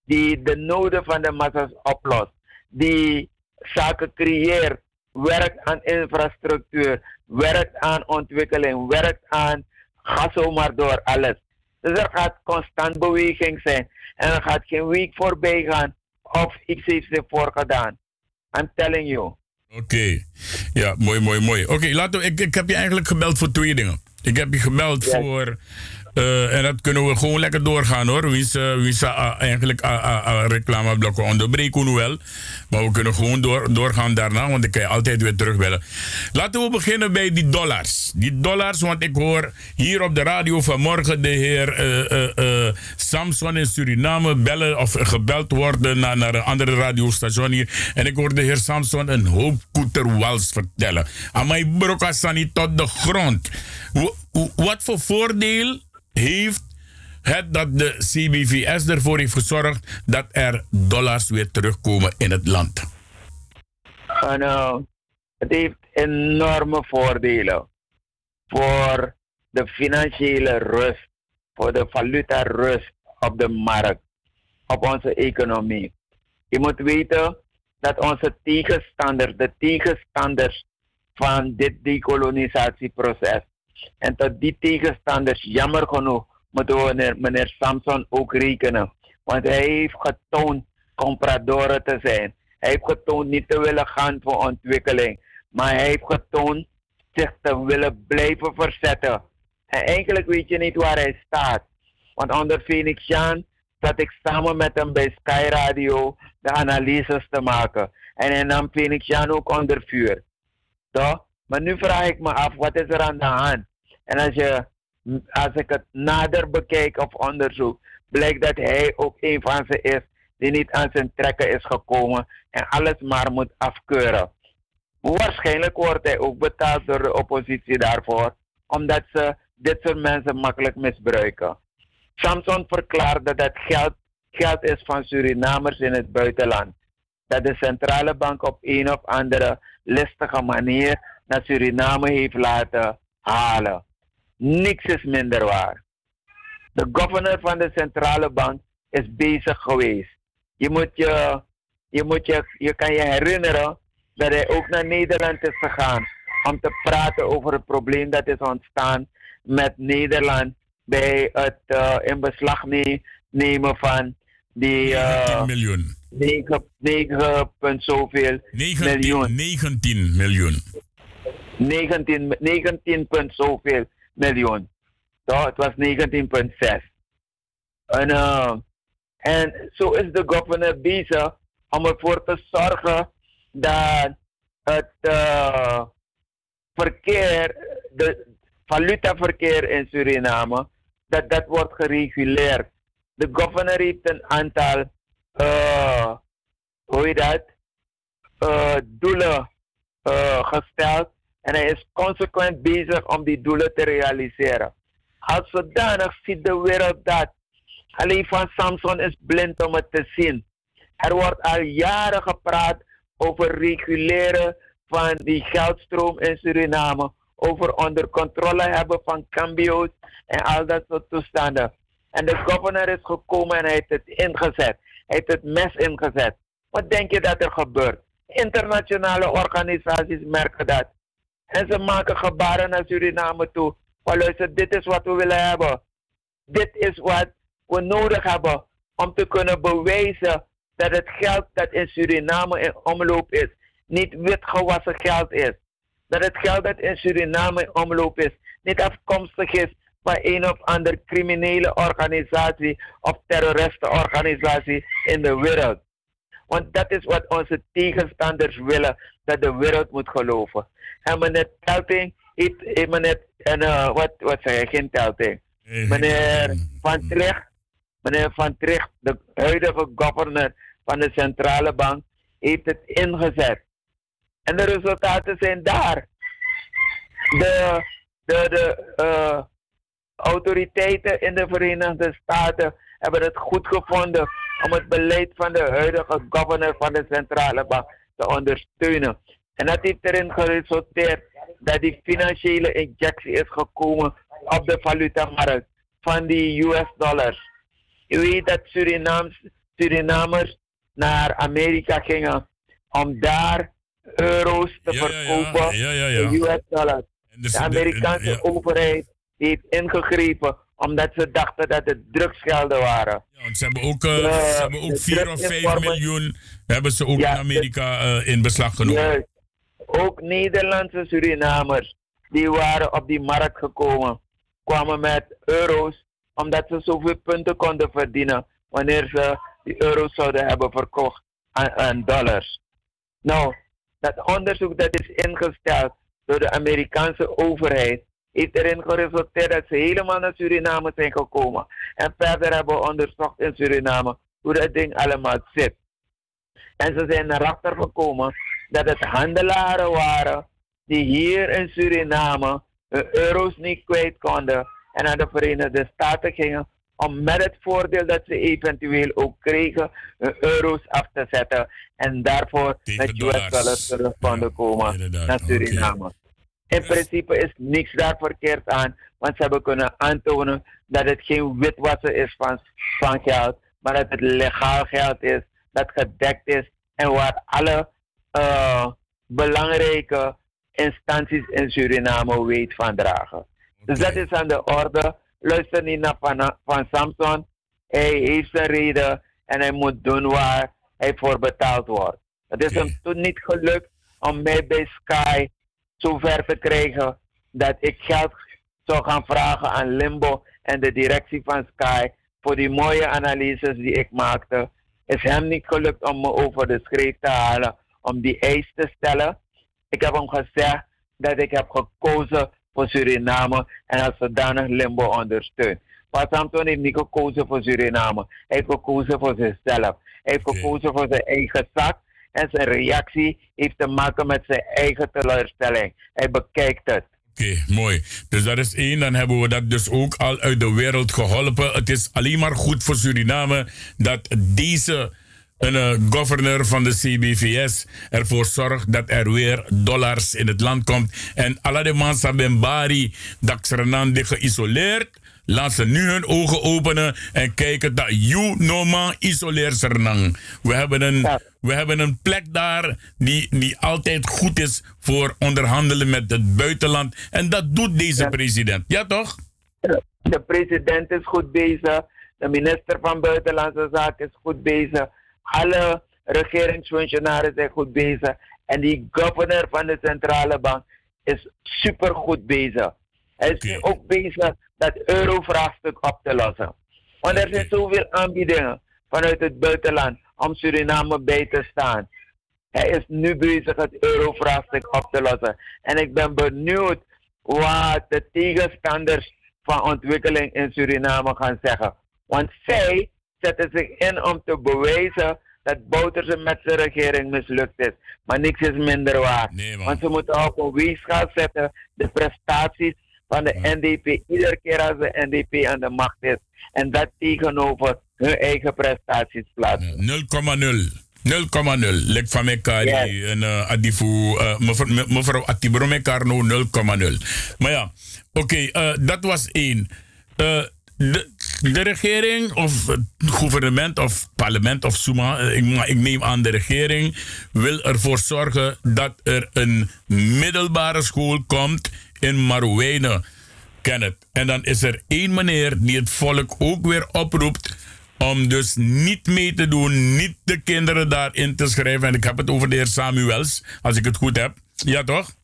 Die de noden van de massa's oplost. Die zaken creëert. Werkt aan infrastructuur. Werkt aan ontwikkeling. Werkt aan. Ga zomaar door alles. Dus er gaat constant beweging zijn. En er gaat geen week voorbij gaan of iets heeft ervoor gedaan. I'm telling you. Oké, ja, mooi, mooi, mooi. Oké, laten we. Ik, ik heb je eigenlijk gebeld voor twee dingen. Ik heb je gebeld voor uh, en dat kunnen we gewoon lekker doorgaan hoor. Wie is, uh, is uh, eigenlijk reclameblokken onderbreken wel. Maar we kunnen gewoon door, doorgaan daarna, want ik kan je altijd weer terugbellen. Laten we beginnen bij die dollars. Die dollars, want ik hoor hier op de radio vanmorgen de heer Samson in Suriname bellen of gebeld worden naar, naar een andere radiostation hier. En ik hoor de heer Samson een hoop koeterwals vertellen. Amai brokasani tot de grond. Wat voor voordeel heeft het dat de CBVS ervoor heeft gezorgd dat er dollars weer terugkomen in het land? Uh, het heeft enorme voordelen voor de financiële rust, voor de valuta rust op de markt, op onze economie. Je moet weten dat onze tegenstanders, de tegenstanders van dit decolonisatieproces, en tot die tegenstanders, jammer genoeg, moeten we meneer, meneer Samson ook rekenen. Want hij heeft getoond compradoren te zijn. Hij heeft getoond niet te willen gaan voor ontwikkeling. Maar hij heeft getoond zich te willen blijven verzetten. En eigenlijk weet je niet waar hij staat. Want onder Phoenix Jan zat ik samen met hem bij Sky Radio de analyses te maken. En hij nam Phoenix Jan ook onder vuur. Toch? Maar nu vraag ik me af, wat is er aan de hand? En als, je, als ik het nader bekijk of onderzoek, blijkt dat hij ook een van ze is die niet aan zijn trekken is gekomen en alles maar moet afkeuren. Waarschijnlijk wordt hij ook betaald door de oppositie daarvoor, omdat ze dit soort mensen makkelijk misbruiken. Samson verklaarde dat geld geld is van Surinamers in het buitenland. Dat de centrale bank op een of andere listige manier naar Suriname heeft laten halen. Niks is minder waar. De governor van de centrale bank is bezig geweest. Je moet je, je, moet je, je kan je herinneren dat hij ook naar Nederland is gegaan om te praten over het probleem dat is ontstaan met Nederland bij het uh, in beslag nemen van die. Uh, 19 miljoen. 9, 9 punt zoveel 19, miljoen. 19 miljoen. 19, 19 punt zoveel miljoen. Toch? Het was 19,6. En, uh, en zo is de governor bezig om ervoor te zorgen dat het uh, verkeer, de valutaverkeer in Suriname, dat dat wordt gereguleerd. De governor heeft een aantal, uh, hoe heet dat, doelen gesteld en hij is consequent bezig om die doelen te realiseren. Als zodanig ziet de wereld dat. Alleen van Samson is blind om het te zien. Er wordt al jaren gepraat over reguleren van die geldstroom in Suriname. Over onder controle hebben van cambio's en al dat soort toestanden. En de governor is gekomen en hij heeft het ingezet. Hij heeft het mes ingezet. Wat denk je dat er gebeurt? Internationale organisaties merken dat. En ze maken gebaren naar Suriname toe. Maar luister, dit is wat we willen hebben. Dit is wat we nodig hebben om te kunnen bewijzen dat het geld dat in Suriname in omloop is, niet witgewassen geld is. Dat het geld dat in Suriname in omloop is, niet afkomstig is van een of andere criminele organisatie of terroristenorganisatie in de wereld. Want dat is wat onze tegenstanders willen, dat de wereld moet geloven. En meneer Telting, heeft, meneer, en, uh, wat, wat zei je, geen Telting. Meneer Van Tricht, meneer Van Tricht, de huidige governor van de centrale bank, heeft het ingezet. En de resultaten zijn daar. De, de, de uh, autoriteiten in de Verenigde Staten hebben het goed gevonden om het beleid van de huidige governor van de centrale bank te ondersteunen. En dat heeft erin geresulteerd dat die financiële injectie is gekomen op de valutamarkt van die US dollars. Je weet dat Surinams, Surinamers naar Amerika gingen om daar euro's te verkopen ja, ja, ja, in US dollars. Dus De Amerikaanse overheid heeft ingegrepen omdat ze dachten dat het drugsgelden waren. Ja, ze hebben ook, uh, ze hebben ook 4 of 5 miljoen hebben ze ook in Amerika uh, in beslag genomen. Juist. Ook Nederlandse Surinamers die waren op die markt gekomen, kwamen met euro's omdat ze zoveel punten konden verdienen wanneer ze die euro's zouden hebben verkocht aan, dollars. Nou, dat onderzoek dat is ingesteld door de Amerikaanse overheid heeft erin geresulteerd dat ze helemaal naar Suriname zijn gekomen. En verder hebben onderzocht in Suriname hoe dat ding allemaal zit. En ze zijn erachter gekomen dat het handelaren waren die hier in Suriname hun euro's niet kwijt konden en naar de Verenigde Staten gingen om met het voordeel dat ze eventueel ook kregen hun euro's af te zetten en daarvoor met US dollars. terug konden komen naar Suriname. In principe is niks daar verkeerd aan, want ze hebben kunnen aantonen dat het geen witwassen is van, van geld, maar dat het legaal geld is, dat gedekt is en waar alle uh, belangrijke instanties in Suriname weet van dragen. Okay. Dus dat is aan de orde. Luister niet naar Van, van Samson. Hij heeft zijn reden en hij moet doen waar hij voor betaald wordt. Het is okay. hem toen niet gelukt om mij bij Sky zover te krijgen dat ik geld zou gaan vragen aan Limbo en de directie van Sky voor die mooie analyses die ik maakte. Is hem niet gelukt om me over de schreef te halen om die eis te stellen. Ik heb hem gezegd dat ik heb gekozen voor Suriname en als zodanig Limbo ondersteun. Maar Samson heeft niet gekozen voor Suriname. Hij heeft gekozen voor zichzelf. Hij heeft gekozen voor zijn eigen zak en zijn reactie heeft te maken met zijn eigen teleurstelling. Hij bekijkt het. Oké, okay, mooi. Dus dat is één. Dan hebben we dat dus ook al uit de wereld geholpen. Het is alleen maar goed voor Suriname dat deze een uh, governor van de CBVS ervoor zorgt dat er weer dollars in het land komt. En alle de mensen Bari, dat ze geïsoleerd. Laat ze nu hun ogen openen en kijken dat you no man isoleert Sernang. We hebben een, ja. we hebben een plek daar die, die altijd goed is voor onderhandelen met het buitenland. En dat doet deze ja. president. Ja, toch? De president is goed bezig. De minister van Buitenlandse Zaken is goed bezig. Alle regeringsfunctionarissen zijn goed bezig. En die governor van de centrale bank is super goed bezig. Hij is okay. ook bezig dat eurovraagstuk op te lossen. Want er zijn zoveel aanbiedingen vanuit het buitenland om Suriname bij te staan. Hij is nu bezig het eurovraagstuk op te lossen. En ik ben benieuwd wat de tegenstanders van ontwikkeling in Suriname gaan zeggen. Want zij zetten zich in om te bewijzen dat Bouterse met zijn regering mislukt is. Maar niks is minder waar. Nee, Want ze moeten op een weegschaal zetten de prestaties van de ja. NDP. Iedere keer als de NDP aan de macht is. En dat tegenover hun eigen prestaties plaatsen. 0,0. 0,0. Lek van elkaar yes. en uh, adifu uh, mevrouw Atibro mekaar no 0,0. Maar ja, oké, okay, uh, dat was één. Uh, de, de, regering of het gouvernement of parlement of Suma, ik, ik neem aan de regering, wil ervoor zorgen dat er een middelbare school komt in Marouwijnen. ken het. En dan is er één meneer die het volk ook weer oproept om dus niet mee te doen, niet de kinderen daarin te schrijven. En ik heb het over de heer Samuels, als ik het goed heb. Ja, toch?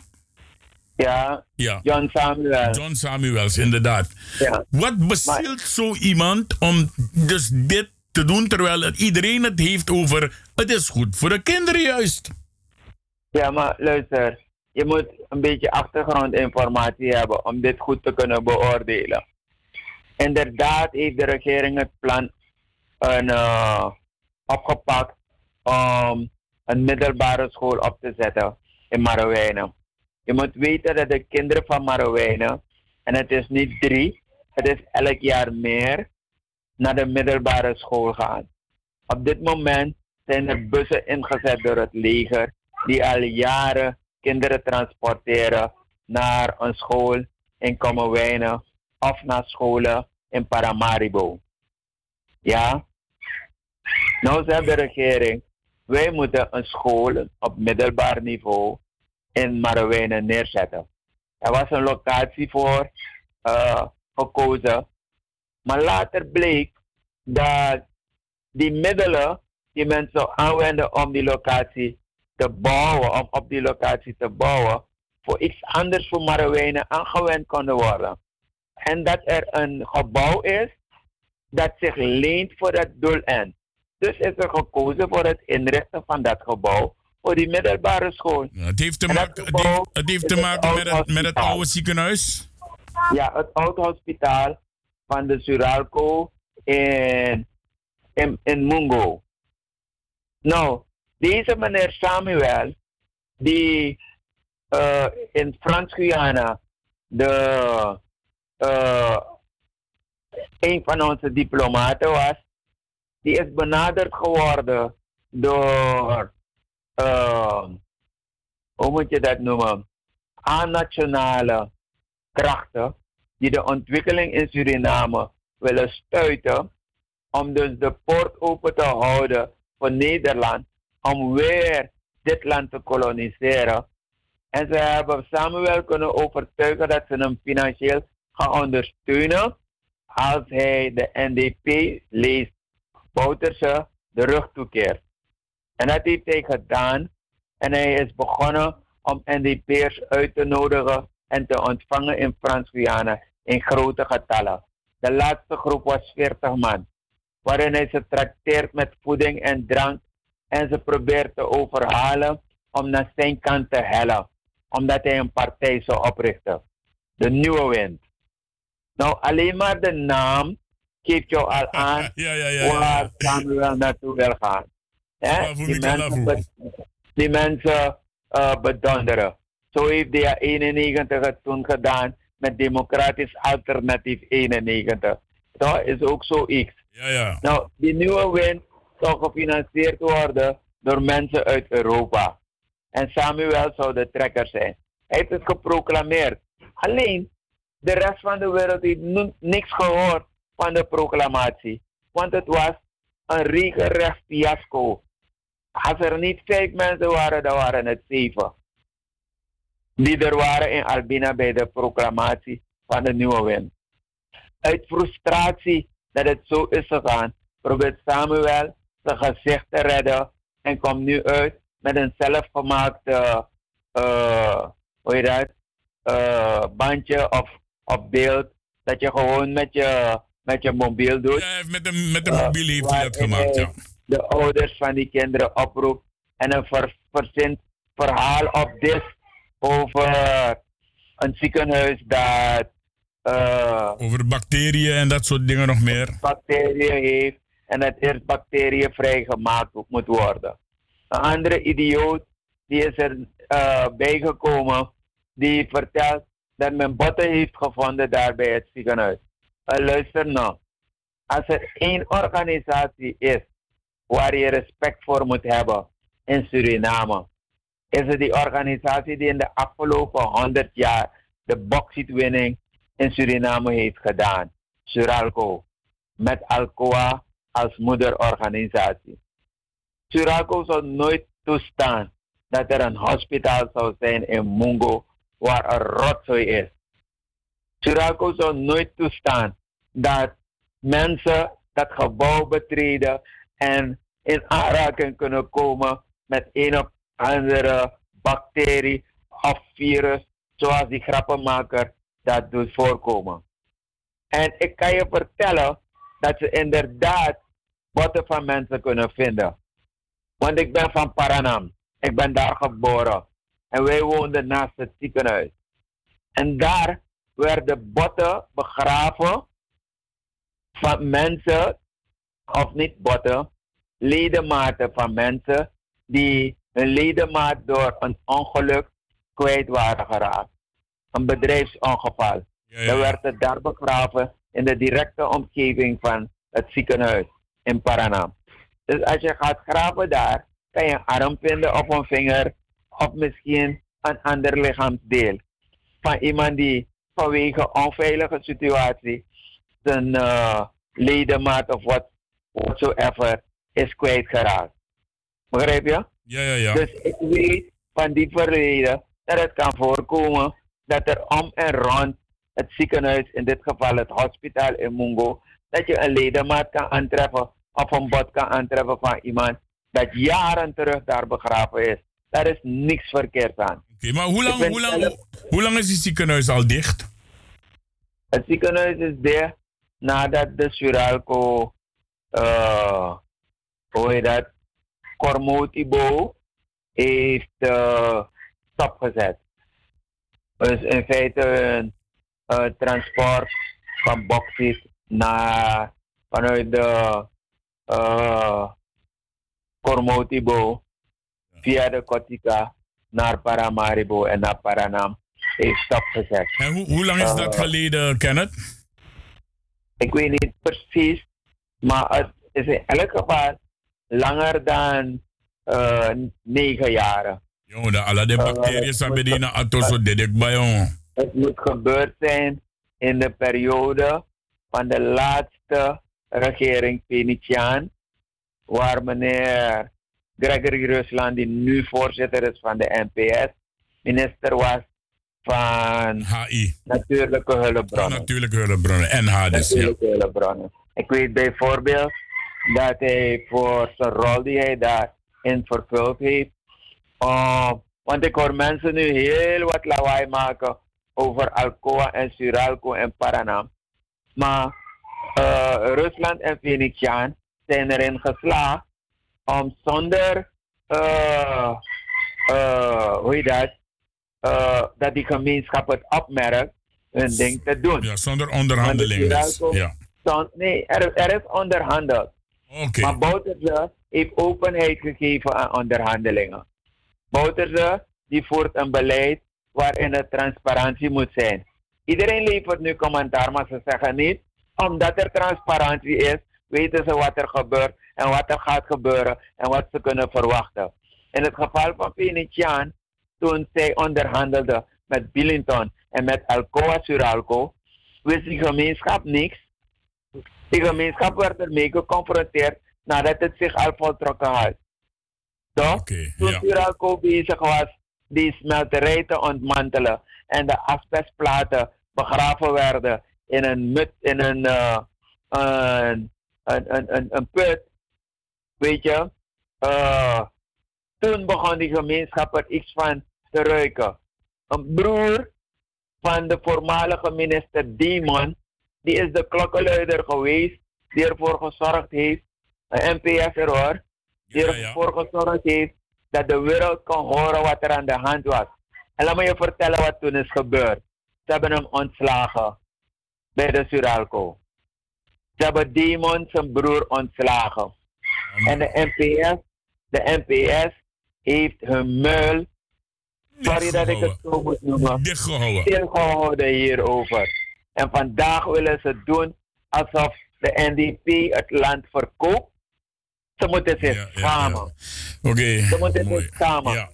Ja, Ja. John Samuel. John Samuels, inderdaad. Ja. Wat bezielt zo iemand om dus dit te doen terwijl het- iedereen het heeft over het is goed voor de kinderen juist? Ja, maar luister. Je moet een beetje achtergrondinformatie hebben om dit goed te kunnen beoordelen. Inderdaad heeft de regering het plan een, eh, opgepakt om een middelbare school op te zetten in Marowijnen. Je moet weten dat de kinderen van Marowijnen, en het is niet drie, het is elk jaar meer, naar de middelbare school gaan. Op dit moment zijn er bussen ingezet door het leger die al jaren kinderen transporteren naar een school in Kommerwijnen of naar scholen in Paramaribo. Ja? Nou zegt de regering, wij moeten een school op middelbaar niveau in Marowijnen neerzetten. Er was een locatie voor eh, gekozen, maar later bleek dat die middelen die mensen aanwenden om die locatie te bouwen, om op die locatie te bouwen, voor iets anders voor Marowijnen aangewend konden worden. En dat er een gebouw is dat zich leent voor dat doelend. Dus is er gekozen voor het inrichten van dat gebouw voor die middelbare school. Het heeft te maken, het heeft, het heeft is te het maken met, het, met het oude ziekenhuis. Ja, het oud hospitaal van de Suralco in, in, in Mungo. Nou, deze meneer Samuel, die eh, in Frans-Guyana de, eh, een van onze diplomaten was, die is benaderd geworden door, eh, hoe moet je dat noemen, aan-nationale krachten die de ontwikkeling in Suriname willen stuiten om dus de poort open te houden voor Nederland om weer dit land te koloniseren. En ze hebben Samuel kunnen overtuigen dat ze hem financieel gaan ondersteunen als hij de NDP leest Bouterse de rug toekeert. En dat heeft hij gedaan en hij is begonnen om NDP'ers uit te nodigen en te ontvangen in Frans-Guyana in grote getallen. De laatste groep was 40 man, waarin hij ze trakteert met voeding en drank en ze probeert te overhalen om naar zijn kant te hellen, omdat hij een partij zou oprichten. De Nieuwe Wind. Nou, alleen maar de naam geeft jou al aan Ja, ja, ja. ja. waar Samuel naartoe wil gaan. Hè? Die mensen, die mensen eh, bedonderen. Zo heeft de 91 het toen gedaan met Democratisch Alternatief 91. Dat is ook zoiets. Ja, ja. Nou, die nieuwe wind zou gefinancierd worden door mensen uit Europa. En Samuel zou de trekker zijn. Hij heeft het geproclameerd. Alleen, de rest van de wereld heeft nu niks gehoord van de proclamatie. Want het was een regelrecht fiasco. Als er niet vijf mensen waren, dan waren het zeven. Die er waren in Albina bij de proclamatie van de nieuwe wind. Uit frustratie dat het zo is gegaan, probeert Samuel zijn gezicht te redden en komt nu uit met een zelfgemaakte, eh hoe heet dat, eh, bandje of beeld, dat je gewoon met je, met je mobiel doet. Ja, met de, met de Eh, mobiel heeft hij dat gemaakt, ja. De ouders van die kinderen oproept en een ver, verzint verhaal op dit over een ziekenhuis dat eh, Over bacteriën en dat soort dingen nog meer. bacteriën heeft en dat eerst bacteriënvrij gemaakt moet worden. Een andere idioot die is er eh, bijgekomen die vertelt dat men botten heeft gevonden daar bij het ziekenhuis. Eh, luister nou, als er één organisatie is waar je respect voor moet hebben in Suriname, is het die organisatie die in de afgelopen 100 jaar de bauxietwinning in Suriname heeft gedaan. Suralco. Met Alcoa als moederorganisatie. Suralco zou nooit toestaan dat er een hospitaal zou zijn in Mungo waar een rotzooi is. Suralco zou nooit toestaan dat mensen dat gebouw betreden en in aanraking kunnen komen met een of andere bacterie of virus, zoals die grappenmaker dat doet voorkomen. En ik kan je vertellen dat ze inderdaad botten van mensen kunnen vinden. Want ik ben van Paranam. Ik ben daar geboren. En wij woonden naast het ziekenhuis. En daar werden botten begraven van mensen, of niet botten, ledematen van mensen die hun ledemaat door een ongeluk kwijt waren geraakt. Een bedrijfsongeval. Ja, ja. Dan werd het daar begraven in de directe omgeving van het ziekenhuis in Paranam. Dus als je gaat graven daar, kan je een arm vinden of een vinger of misschien een ander lichaamsdeel van iemand die vanwege onveilige situatie zijn eh, ledemaat of wat whatsoever is kwijtgeraakt. Begrijp je? Ja, ja, ja. Dus ik weet van die verleden dat het kan voorkomen dat er om en rond het ziekenhuis, in dit geval het hospitaal in Mungo, dat je een ledemaat kan aantreffen of een bot kan aantreffen van iemand dat jaren terug daar begraven is. Daar is niks verkeerd aan. Oké, maar hoe lang, hoe, lang, zelf- hoe lang is het ziekenhuis al dicht? Het ziekenhuis is dicht nadat de Suralco, eh hoe heet dat, Cormotibo heeft eh, stopgezet. Dus in feite een eh, transport van bauxiet naar, vanuit de uh, Cormotibo via de Kotika naar Paramaribo en naar Paranam heeft stopgezet. En hoe, hoe lang is dat geleden, Kenneth? Ik weet niet precies, maar het is in elk geval langer dan eh, negen jaren. Jongen, de alle de bacteriën zijn die atoso dedek bij. Het moet gebeurd zijn in de periode van de laatste regering Venetiaan, waar meneer Gregory Rusland, die nu voorzitter is van de NPS, minister was van HI. natuurlijke hulpbronnen. Natuurlijke hulpbronnen. NH dus, ja. Natuurlijke hulpbronnen. Ik weet bijvoorbeeld dat hij voor zijn rol die hij daarin vervuld heeft. uh, want ik hoor mensen nu heel wat lawaai maken over Alcoa en Suralco en Paranam. Maar uh, Rusland en Venetiaan zijn erin geslaagd om zonder, uh, uh, hoe dat, dat die gemeenschap het opmerkt, hun ding te doen. Ja, zonder onderhandeling dus. Suralco- Ja. Nee, er, er is onderhandeld. Maar Bouterse heeft openheid gegeven aan onderhandelingen. Bouterse die voert een beleid waarin er transparantie moet zijn. Iedereen levert nu commentaar, maar ze zeggen niet, omdat er transparantie is, weten ze wat er gebeurt en wat er gaat gebeuren en wat ze kunnen verwachten. In het geval van Venetiaan, toen zij onderhandelde met Billington en met Alcoa Suralco, wist die gemeenschap niks. Die gemeenschap werd ermee geconfronteerd nadat het zich al voltrokken had. Toch? Toen Suralco bezig was die smelterij te ontmantelen en de asbestplaten begraven werden in een, mut, in een, een, een, een, een, een put, weet je, eh, toen begon die gemeenschap er iets van te ruiken. Een broer van de voormalige minister Demon, die is de klokkenluider geweest, die ervoor gezorgd heeft, een NPS er hoor, die ervoor gezorgd heeft dat de wereld kon horen wat er aan de hand was. En laat me je vertellen wat toen is gebeurd. Ze hebben hem ontslagen bij de Suralco. Ze hebben Demon zijn broer ontslagen. En de NPS, de NPS heeft hun muil, sorry dat ik het zo moet noemen, stilgehouden hierover. En vandaag willen ze doen alsof de NDP het land verkoopt. Ze moeten zich schamen. Oké. Ze moeten zich schamen.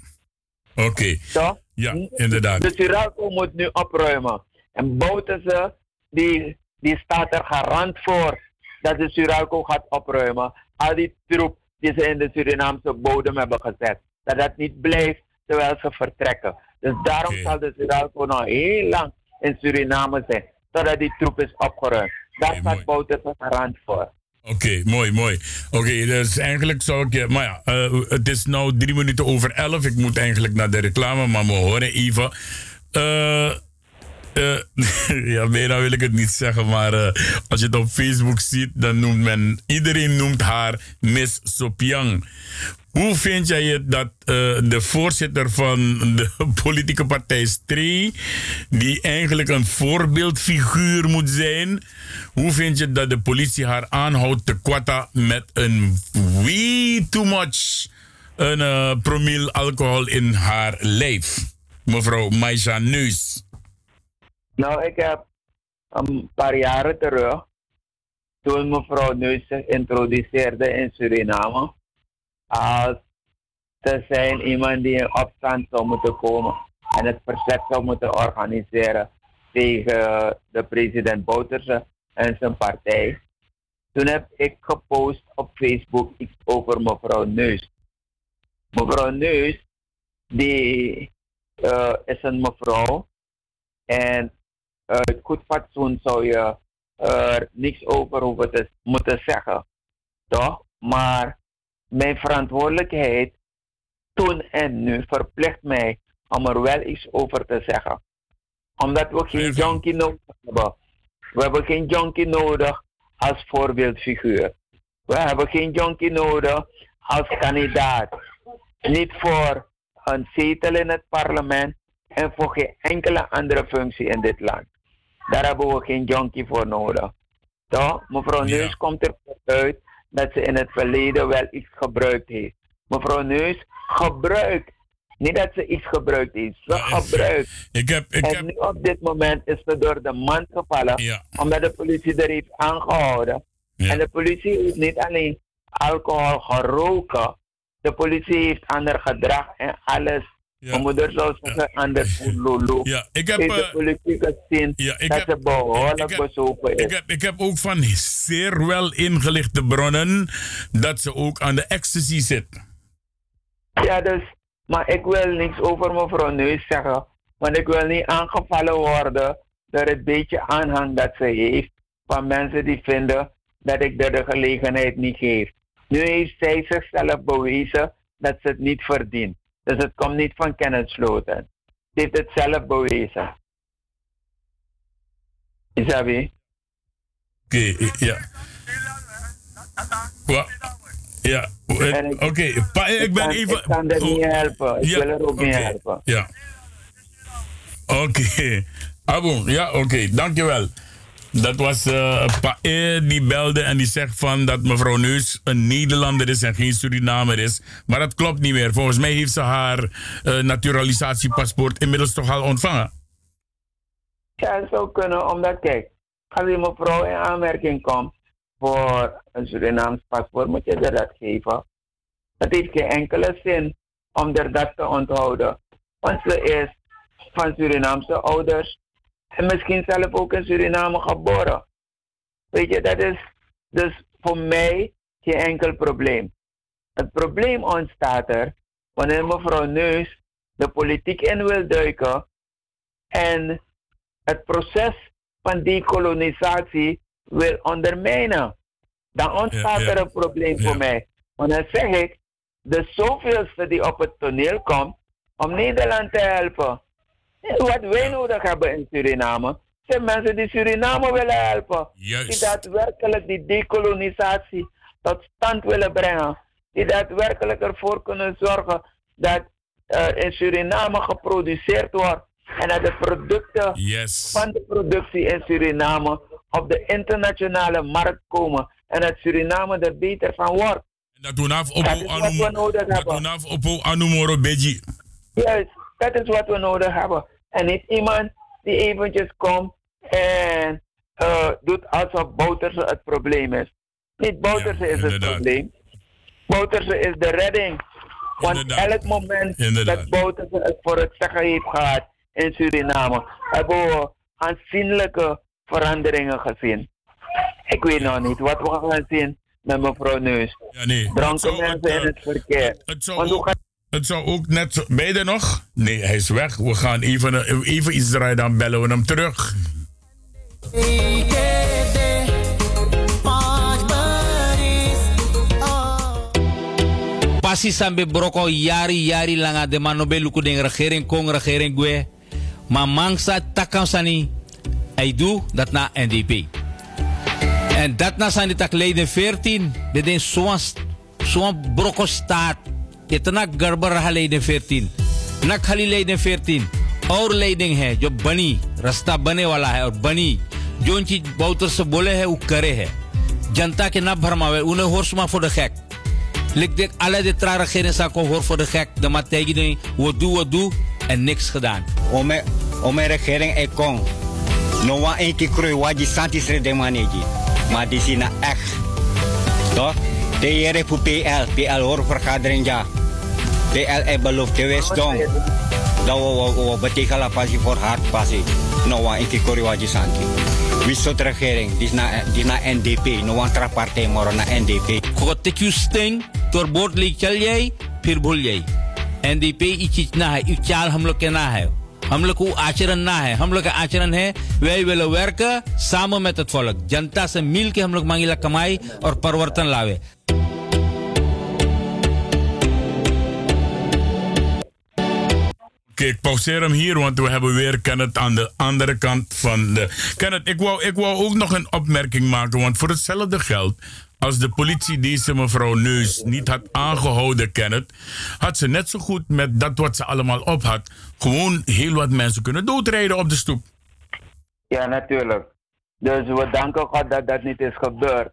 Oké. Toch? Ja, inderdaad. De Suralco moet nu opruimen. En Bouterse, die, die staat er garant voor dat de Suralco gaat opruimen. Al die troep die ze in de Surinaamse bodem hebben gezet. Dat dat niet blijft terwijl ze vertrekken. Dus daarom zal de Suralco nog heel lang in Suriname zijn. Totdat die troep is opgeruimd. Daar staat Bouterse garant voor. Oké, mooi, mooi. Oké, dus eigenlijk zou ik. Maar ja, eh, het is nu drie minuten over elf. Ik moet eigenlijk naar de reclame, maar we horen even. Eh. eh, ja, bijna wil ik het niet zeggen, maar eh, als je het op Facebook ziet, dan noemt men, iedereen noemt haar Miss Sopiang. Hoe vind jij het dat eh, de voorzitter van de politieke partij Stree, die eigenlijk een voorbeeldfiguur moet zijn, hoe vind je dat de politie haar aanhoudt te kwatta met een way too much een uh, promiel alcohol in haar lijf? Mevrouw Maisha Neus. Nou, ik heb een paar jaren terug, toen mevrouw Neus zich introduceerde in Suriname, als te zijn iemand die in opstand zou moeten komen en het verzet zou moeten organiseren tegen de president Bouterse en zijn partij. Toen heb ik gepost op Facebook iets over mevrouw Neus. Mevrouw Neus, die uh, is een mevrouw en uit goed fatsoen zou je er niks over hoeven te moeten zeggen. Toch? Maar mijn verantwoordelijkheid toen en nu verplicht mij om er wel iets over te zeggen. Omdat we geen junkie nodig hebben. We hebben geen junkie nodig als voorbeeldfiguur. We hebben geen junkie nodig als kandidaat. Niet voor een zetel in het parlement en voor geen enkele andere functie in dit land. Daar hebben we geen junkie voor nodig. Toch? Mevrouw ja. Neus komt ervoor uit dat ze in het verleden wel iets gebruikt heeft. Mevrouw Neus gebruikt. Niet dat ze iets gebruikt heeft, ze ja, gebruikt. Ik heb, ik en heb... nu op dit moment is ze door de mand gevallen, ja. omdat de politie er heeft aangehouden. En de politie heeft niet alleen alcohol geroken, de politie heeft ander gedrag en alles. Ja. Mijn moeder zou zeggen ja. aan de voerlolo. Ja, ik heb... De politie gezien ja, ik dat heb, ze behoorlijk ik heb, is. Ik heb, ik heb ook van zeer wel ingelichte bronnen dat ze ook aan de ecstasy zit. Ja, dus, maar ik wil niks over mevrouw Neus zeggen. Want ik wil niet aangevallen worden door het beetje aanhang dat ze heeft van mensen die vinden dat ik er de gelegenheid niet geef. Nu heeft zij zichzelf bewezen dat ze het niet verdient. Dus het komt niet van Kenneth Sloten. Ze heeft het zelf bewezen. Isabi? Oké, okay, ja. Wat? Ja, oké. Okay. Ik ben even. Ik kan er niet helpen. Ik ja, wil er ook okay. niet helpen. Ja. Oké. Abon, ja, oké. Dankjewel. Dat was uh, Pae die belde en die zegt van dat mevrouw Neus een Nederlander is en geen Surinamer is. Maar dat klopt niet meer. Volgens mij heeft ze haar uh, naturalisatiepaspoort inmiddels toch al ontvangen. Ja, dat zou kunnen, omdat kijk, als die mevrouw in aanmerking komt voor een Surinaams paspoort, moet je dat geven. Het heeft geen enkele zin om dat te onthouden. Want ze is van Surinaamse ouders en misschien zelf ook in Suriname geboren. Weet je, dat is dus voor mij geen enkel probleem. Het probleem ontstaat er wanneer mevrouw Neus de politiek in wil duiken en het proces van dekolonisatie wil ondermijnen. Dan ontstaat ja, ja. er een probleem ja. voor mij. Want dan zeg ik, de zoveelste die op het toneel komt om Nederland te helpen. Wat wij nodig hebben in Suriname, zijn mensen die Suriname willen helpen. Juist. Die daadwerkelijk die dekolonisatie tot stand willen brengen. Die daadwerkelijk ervoor kunnen zorgen dat er in Suriname geproduceerd wordt. En dat de producten yes. van de productie in Suriname op de internationale markt komen. En dat Suriname er beter van wordt. Dat doen af op Anumoro Beji. Juist, dat is wat we nodig hebben. En niet iemand die eventjes komt en uh, doet alsof Bouterse het probleem is. Niet Bouterse ja, is het probleem. Bouterse is de redding. Want inderdaad. elk moment inderdaad. dat Bouterse het voor het zeggen heeft gehad in Suriname, hebben we aanzienlijke veranderingen gezien. Ik weet nog niet wat we gaan zien met mevrouw Neus. Ja, nee. Dronken mensen het, uh, in het verkeer. Het, zou. Het zou ook net... Beide nog? Nee, hij is weg. We gaan even, even iets draaien, dan bellen we hem terug. Pasi sambe broko yari yari langa de manobe luku den regering kong regering gue. Maar mangsa takam sani. Hij doe dat na NDP. En dat na zijn tak leden 14. De den zo'n zo'n broko staat. इतना गड़बड़ रहा लेने फेरतीन। न खाली लेने फेरतीन, और लेडिंग है जो बनी, रास्ता बने वाला है और बनी। जो चीज़ बहुत से बोले है, वो करे है। जनता के ना भरमावे, उन्हें होश माफो दखे लिख देख अलग दे रखे ने सा को होर दमा तेगी नहीं, वो दू वो दू ए निक्स TRF PL, PL hoorvergadering ja. PL e belooft de Westdong. Dat we betekenen passie voor hard passie. Nou, ik kori waji santi. zo regering, die is na NDP, no tra trapartij moro na NDP. Koteku sting, door boord leek jij, pirbol jij. NDP ietsje na, ik jaal hem lokken na hij. हम लोग को आचरण ना है हम लोग का आचरण है वे विल वर्क सामो में तत्फलक जनता से मिल के हम लोग मांगीला कमाई और परिवर्तन लावे Oké, ik pauzeer hem hier, want we hebben weer Kenneth aan de andere kant van de. Kenneth, ik wou, ik wou ook nog een opmerking maken, want voor hetzelfde geld. Als de politie deze mevrouw Neus niet had aangehouden, Kenneth, had ze net zo goed met dat wat ze allemaal op had, gewoon heel wat mensen kunnen doodrijden op de stoep. Ja, natuurlijk. Dus we danken God dat dat niet is gebeurd.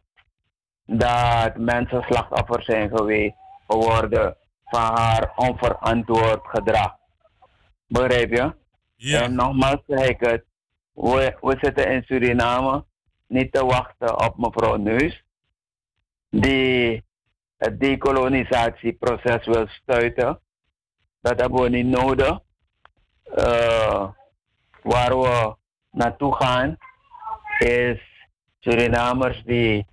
Dat mensen slachtoffer zijn geweest geworden van haar onverantwoord gedrag. Begrijp je? Ja. En nogmaals zeg ik het, we, we zitten in Suriname niet te wachten op mevrouw Neus, die het decolonisatieproces wil stuiten. Dat hebben we niet nodig. Eh, waar we naartoe gaan is Surinamers die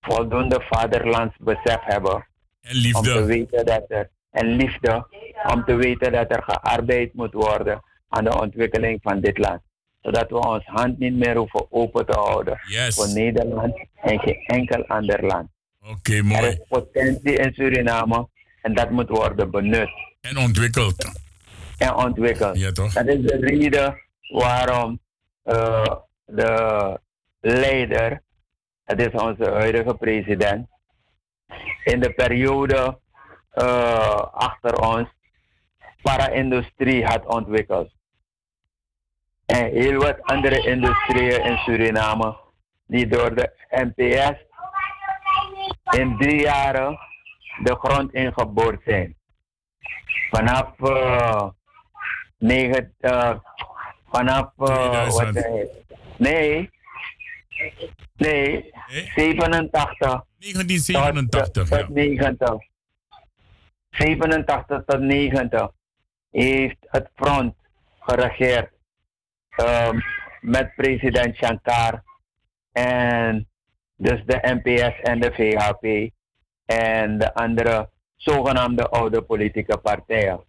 voldoende vaderlandsbesef hebben. En liefde. Om te weten dat er, en liefde, om te weten dat er gearbeid moet worden aan de ontwikkeling van dit land. Zodat we ons hand niet meer hoeven open te houden Yes. voor Nederland en geen enkel ander land. Oké, Er mooi. is potentie in Suriname en dat moet worden benut En ontwikkeld. en ontwikkeld. Ja, toch? Dat is de reden waarom eh, de leider, het is onze huidige president, in de periode eh, achter ons para-industrie had ontwikkeld. En heel wat andere industrieën in Suriname die door de NPS in drie jaren de grond ingeboord zijn. Vanaf eh, negen, eh, vanaf eh, wat zei ik? Nee, nee, 87 1987, tot, ja. tot 90. 87 tot 90 heeft het front geregeerd ehm, met president Shankar en dus de NPS en de VHP en de andere zogenaamde oude politieke partijen.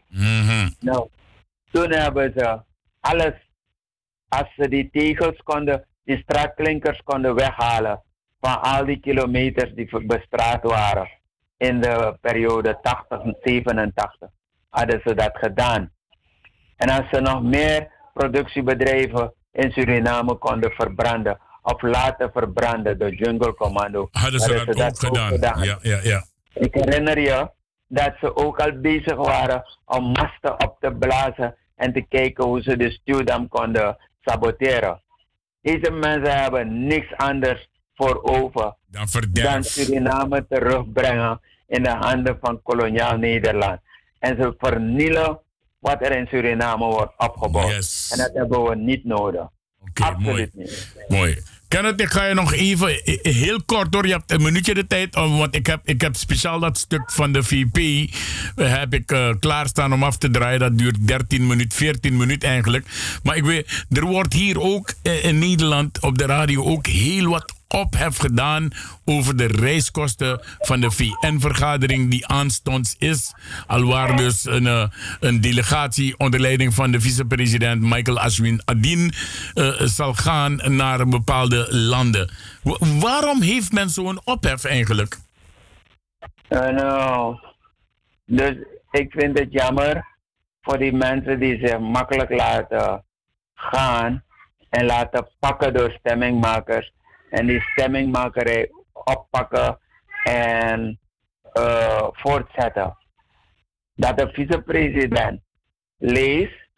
Nou, toen hebben ze alles, als ze die tegels konden, die straatklinkers konden weghalen van al die kilometers die bestraat waren in de periode 80, 87, hadden ze dat gedaan. En als ze nog meer productiebedrijven in Suriname konden verbranden of laten verbranden, de Jungle Commando, Hadden ze dat ook gedaan. Ja, ja, ja. ik herinner je dat ze ook al bezig waren om masten op te blazen en te kijken hoe ze de stuwdam konden saboteren. Deze mensen hebben niks anders voor over dan Suriname terugbrengen in de handen van koloniaal Nederland. En ze vernielen wat er in Suriname wordt opgebouwd. En dat hebben we niet nodig. Absoluut niet. Mooi. Kenneth, ik ga je nog even, eh, heel kort hoor, je hebt een minuutje de tijd, om, want ik heb, ik heb speciaal dat stuk van de VP, eh, heb ik eh, klaarstaan om af te draaien. Dat duurt 13 minuten, 14 minuten eigenlijk. Maar ik weet, er wordt hier ook eh, in Nederland op de radio ook heel wat ophef gedaan over de reiskosten van de VN-vergadering die aanstonds is. Alwaar dus een, eh, een delegatie onder leiding van de vicepresident Michael Ashwin Adin eh, zal gaan naar bepaalde landen. Wa- waarom heeft men zo'n ophef eigenlijk? Nou, dus ik vind het jammer voor die mensen die zich makkelijk laten gaan en laten pakken door stemmingmakers. En die stemmingmakerij oppakken en eh, voortzetten. Dat de vicepresident leest,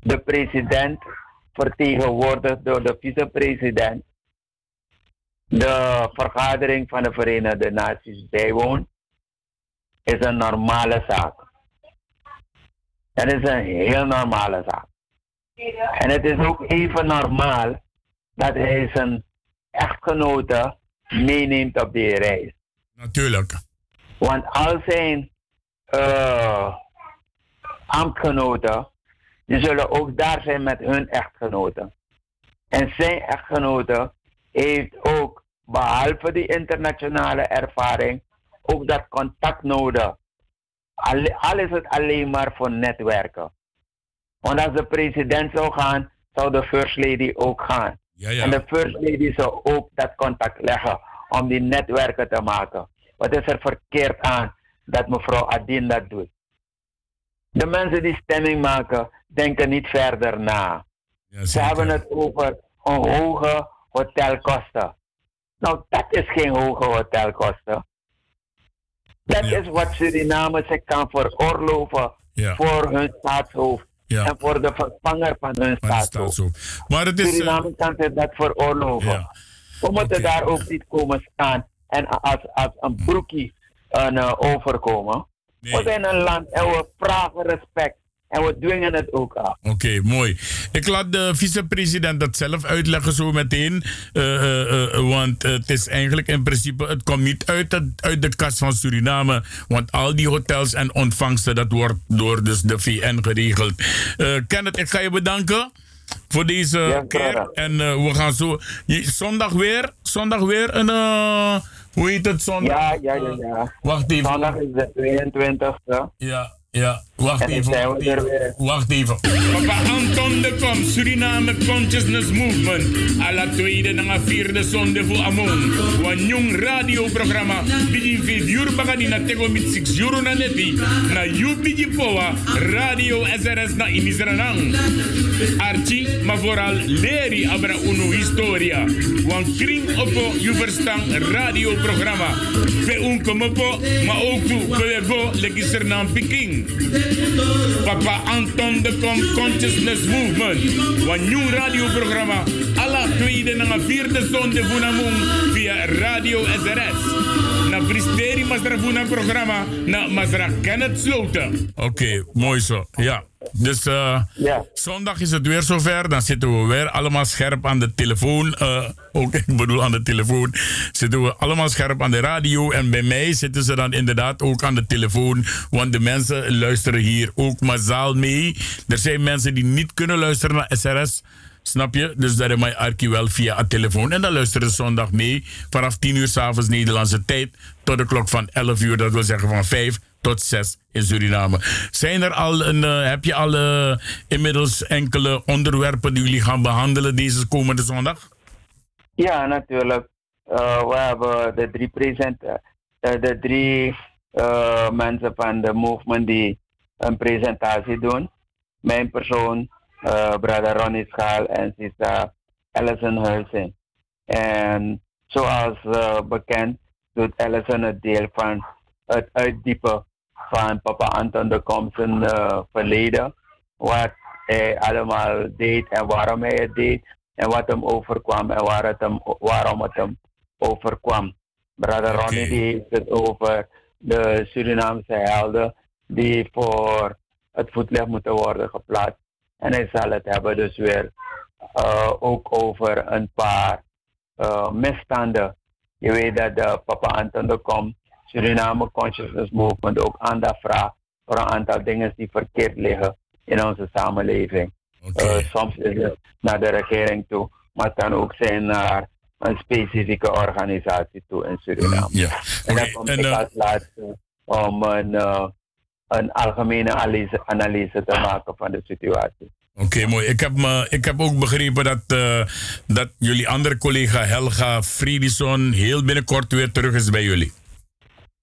de president vertegenwoordigd door de vicepresident de vergadering van de Verenigde Naties bijwoont, is een normale zaak. Het is een heel normale zaak. En het is ook even normaal dat hij zijn echtgenote meeneemt op die reis. Natuurlijk. Want al zijn eh, ambtgenoten, die zullen ook daar zijn met hun echtgenoten. En zijn echtgenote heeft ook, behalve die internationale ervaring, ook dat contact nodig. Al, al is het alleen maar voor netwerken. Want als de president zou gaan, zou de first lady ook gaan. Ja, ja. En de first lady zou ook dat contact leggen om die netwerken te maken. Wat is er verkeerd aan dat mevrouw Adin dat doet? De mensen die stemming maken, denken niet verder na. Ze hebben het over een hoge hotelkosten. Nou, dat is geen hoge hotelkosten. Dat is wat Suriname zich kan veroorloven Ja. voor hun staatshoofd. Ja. En voor de vervanger van hun staatshoofd. Maar het is. eh, Suriname kan zich dat veroorloven. We moeten daar ook niet komen staan en als, als een broekie een, eh, overkomen. We zijn een land en we vragen respect. En we dwingen het ook af. Oké, mooi. Ik laat de vicepresident dat zelf uitleggen zo meteen. Eh, eh, eh, want het is eigenlijk in principe, het komt niet uit, het- uit de kas van Suriname. Want al die hotels en ontvangsten, dat wordt door dus de VN geregeld. Kenneth, ik ga je bedanken voor deze keer. En we gaan zo, zondag weer, zondag weer een, hoe heet het zondag? Ja, ja, ja. ja. Wacht even. Zondag is de 22e. Ja, ja. Wacht En even. Wacht even. weer. Wacht even. Papa Anton de Kom, Suriname Consciousness Movement. Alla tweede na vierde zonde voor Amon. Wan jong radioprogramma. Begin 5 uur bagani na tego mit 6 euro na neti. Na you begin poa. Radio SRS na inisranang. Archie, maar vooral leri abra uno historia. Wan kring oppo you verstaan radioprogramma. Pe unkomopo, maar ook toe. Pe go legisernam Peking. Papa Anton de Kom Consciousness Movement. Wan nieuw radioprogramma. Alla tweede en vierde zonde van via Radio SRS. Na Bristeri Masra Vuna programma. Na Masra Kenneth Sloten. Oké, mooi zo. Ja. Dus eh, zondag is het weer zover. Dan zitten we weer allemaal scherp aan de telefoon. Eh, ook, ik bedoel aan de telefoon. Zitten we allemaal scherp aan de radio. En bij mij zitten ze dan inderdaad ook aan de telefoon. Want de mensen luisteren hier ook massaal mee. Er zijn mensen die niet kunnen luisteren naar SRS. Snap je? Dus daar is mijn arkie wel via een telefoon. En dan luisteren ze zondag mee. Vanaf 10 uur s'avonds Nederlandse tijd. Tot de klok van 11 uur. Dat wil zeggen van 5 tot 6 in Suriname. Zijn er al een, eh, heb je al eh, inmiddels enkele onderwerpen die jullie gaan behandelen deze komende zondag? Ja, natuurlijk. Eh, we hebben de drie, present, de drie mensen van de movement die een presentatie doen. Mijn persoon, brother Ronnie Schaal en sister Alison Huizing. En zoals bekend doet Alison het deel van het uitdiepen van papa Anton de Kom zijn eh, verleden. Wat hij allemaal deed en waarom hij het deed. En wat hem overkwam en waar het hem, waarom het hem overkwam. Brother Ronnie die heeft het over de Surinaamse helden die voor het voetlicht moeten worden geplaatst. En hij zal het hebben dus weer eh, ook over een paar eh, misstanden. Je weet dat de Papa Anton de Kom Suriname Consciousness Movement ook aandacht vraagt voor een aantal dingen die verkeerd liggen in onze samenleving. Eh, soms is het naar de regering toe, maar het kan ook zijn naar een specifieke organisatie toe in Suriname. Ja. En dan kom ik als laatste om een, uh, een algemene analyse, analyse te maken van de situatie. Oké, mooi. Ik heb, me, ik heb ook begrepen dat, uh, dat jullie andere collega Helga Friedison heel binnenkort weer terug is bij jullie.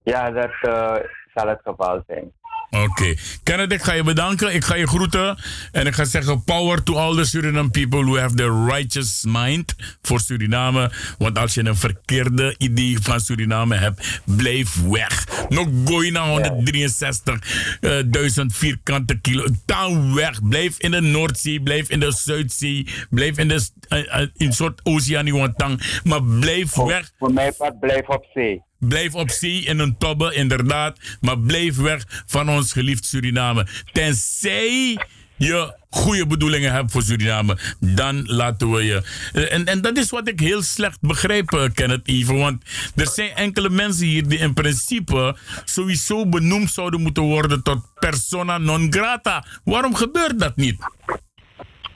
Ja, dat uh, zal het geval zijn. Oké. Okay. Kenneth, ik ga je bedanken. Ik ga je groeten. En ik ga zeggen: power to all the Suriname people who have the righteous mind voor Suriname. Want als je een verkeerde idee van Suriname hebt, blijf weg. Nog gooi naar 163.000 vierkante kilo. Dan weg. Blijf in de Noordzee, blijf in de Zuidzee, blijf in de uh, in een soort oceaan. Maar blijf weg. Voor mij, blijf op zee. Blijf op zee in een tobbe, inderdaad. Maar blijf weg van ons geliefd Suriname. Tenzij je goede bedoelingen hebt voor Suriname, dan laten we je. En, en dat is wat ik heel slecht begrijp, Kenneth Even. Want er zijn enkele mensen hier die in principe sowieso benoemd zouden moeten worden tot persona non grata. Waarom gebeurt dat niet?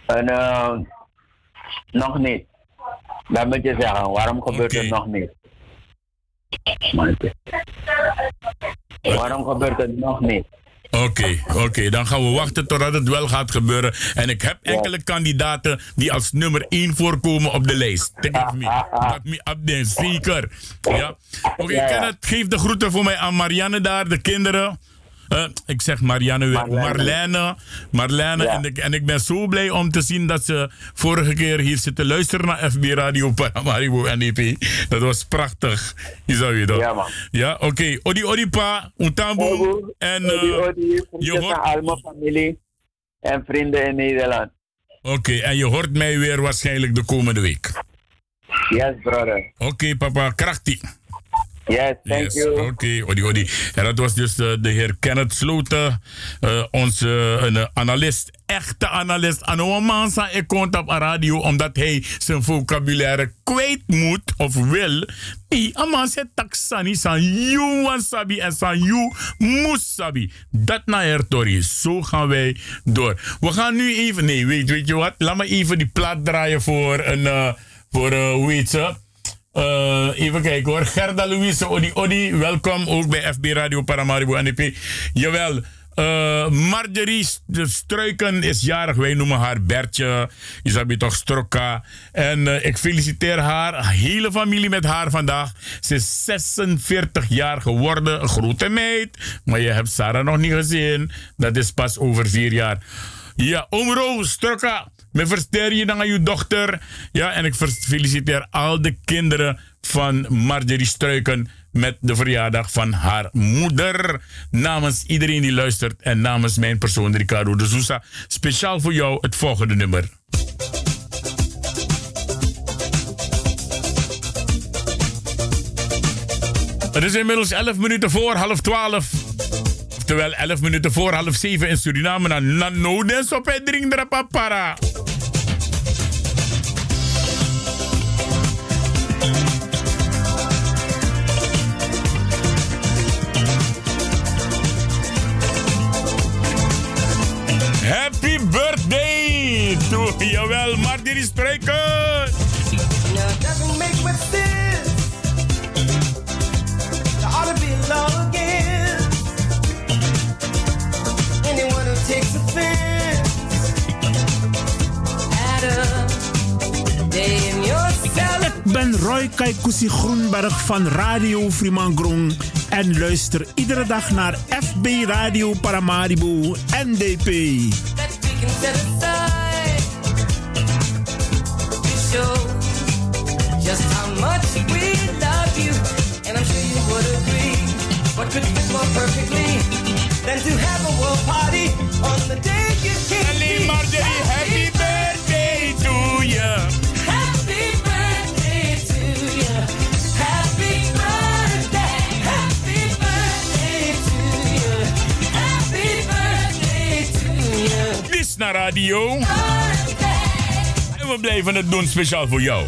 En, uh, nog niet. Dat moet je zeggen. Waarom gebeurt okay. het nog niet? Waarom gebeurt het nog niet? Oké, okay, oké. Okay. Dan gaan we wachten totdat het wel gaat gebeuren. En ik heb enkele kandidaten die als nummer 1 voorkomen op de lijst. Take me. Dat me zeker. Ja. Oké, okay, ja. geef de groeten voor mij aan Marianne daar, de kinderen. Uh, ik zeg Marianne weer. Marlene. Marlene. Ja. En, ik, en ik ben zo blij om te zien dat ze vorige keer hier zitten luisteren naar FB Radio Paramaribo NEP. Dat was prachtig. Je dat. Ja, man. Ja, oké. Okay. Odi Odi Pa, Untambo. En uh, odi, odi. je hoort... al mijn familie en vrienden in Nederland. Oké, okay. en je hoort mij weer waarschijnlijk de komende week. Yes, brother. Oké, okay, papa. Krachtig. Yes, thank yes. you. Oké, okay, odi, odi. En dat was dus uh, de heer Kenneth Sloten, uh, onze uh, analist, echte analist. Anoa Mansa, ik komt op radio omdat hij zijn vocabulaire kwijt moet of wil. Nee, aman se taksani san you wan sabi en san you moest sabi. Dat naar hertori. Zo gaan wij door. We gaan nu even, nee, weet, weet je wat? Laat me even die plaat draaien voor een, voor, hoe heet ze? Uh, even kijken hoor. Gerda Louise Odi Odi, welkom ook bij FB Radio Paramaribo NEP. Jawel. Uh, Marjorie Struiken is jarig. Wij noemen haar Bertje. Isabi toch Strokka. En uh, ik feliciteer haar, hele familie met haar vandaag. Ze is 46 jaar geworden. Een grote meid. Maar je hebt Sarah nog niet gezien. Dat is pas over vier jaar. Ja, Omro Strokka. Me verster je dan aan uw dochter. Ja, en ik feliciteer al de kinderen van Marjorie Struiken met de verjaardag van haar moeder. Namens iedereen die luistert en namens mijn persoon Ricardo de Sousa. Speciaal voor jou het volgende nummer. Het is inmiddels 11 minuten voor half 12. Oftewel 11 minuten voor half 7 in Suriname. Na no des op het papara. Happy birthday to jawel, Marjorie Struiken. Now doesn't make ought to be love Ik ben Roy Kaikusi Groenberg van Radio Fremangrom en luister iedere dag naar FB Radio Paramaribo NDP. Just how much we love you, and I'm sure you would agree. What could fit more perfectly than to have a world party on the day naar radio. En we blijven het doen speciaal voor jou.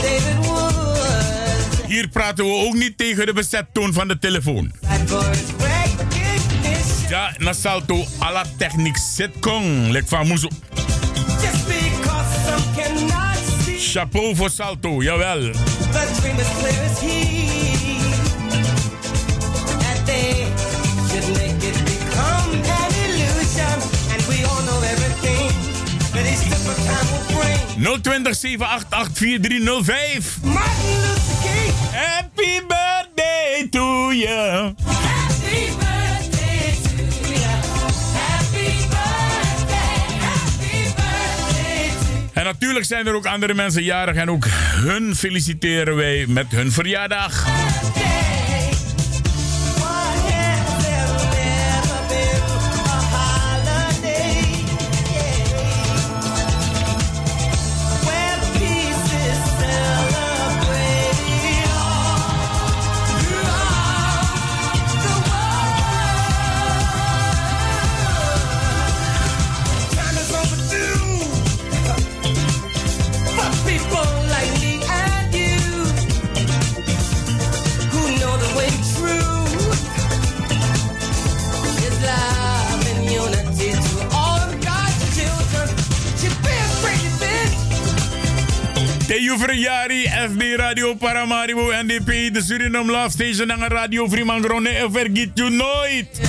David Wood. Hier praten we ook niet tegen de bezettoon van de telefoon. Ja, na salto alla techniek zit kong. Lek van moezo. Chapeau voor salto, jawel. the. 020 788 4305. Martin Luther King. Happy birthday to you. Happy birthday to you. Happy birthday. Happy birthday to En natuurlijk zijn er ook andere mensen jarig en ook hun feliciteren wij met hun verjaardag. Time bitch. Theo Verjari, FB Radio Paramaribo, NDP, de Suriname Love Station en Radio Fremangronne. En vergeet je nooit.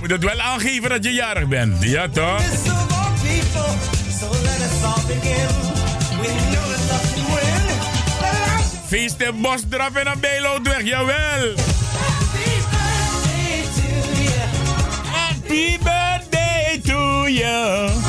Moet het wel aangeven dat je jarig bent. Ja toch? Feest en bosdrap en een Bijloudweg, jawel. Happy birthday to you.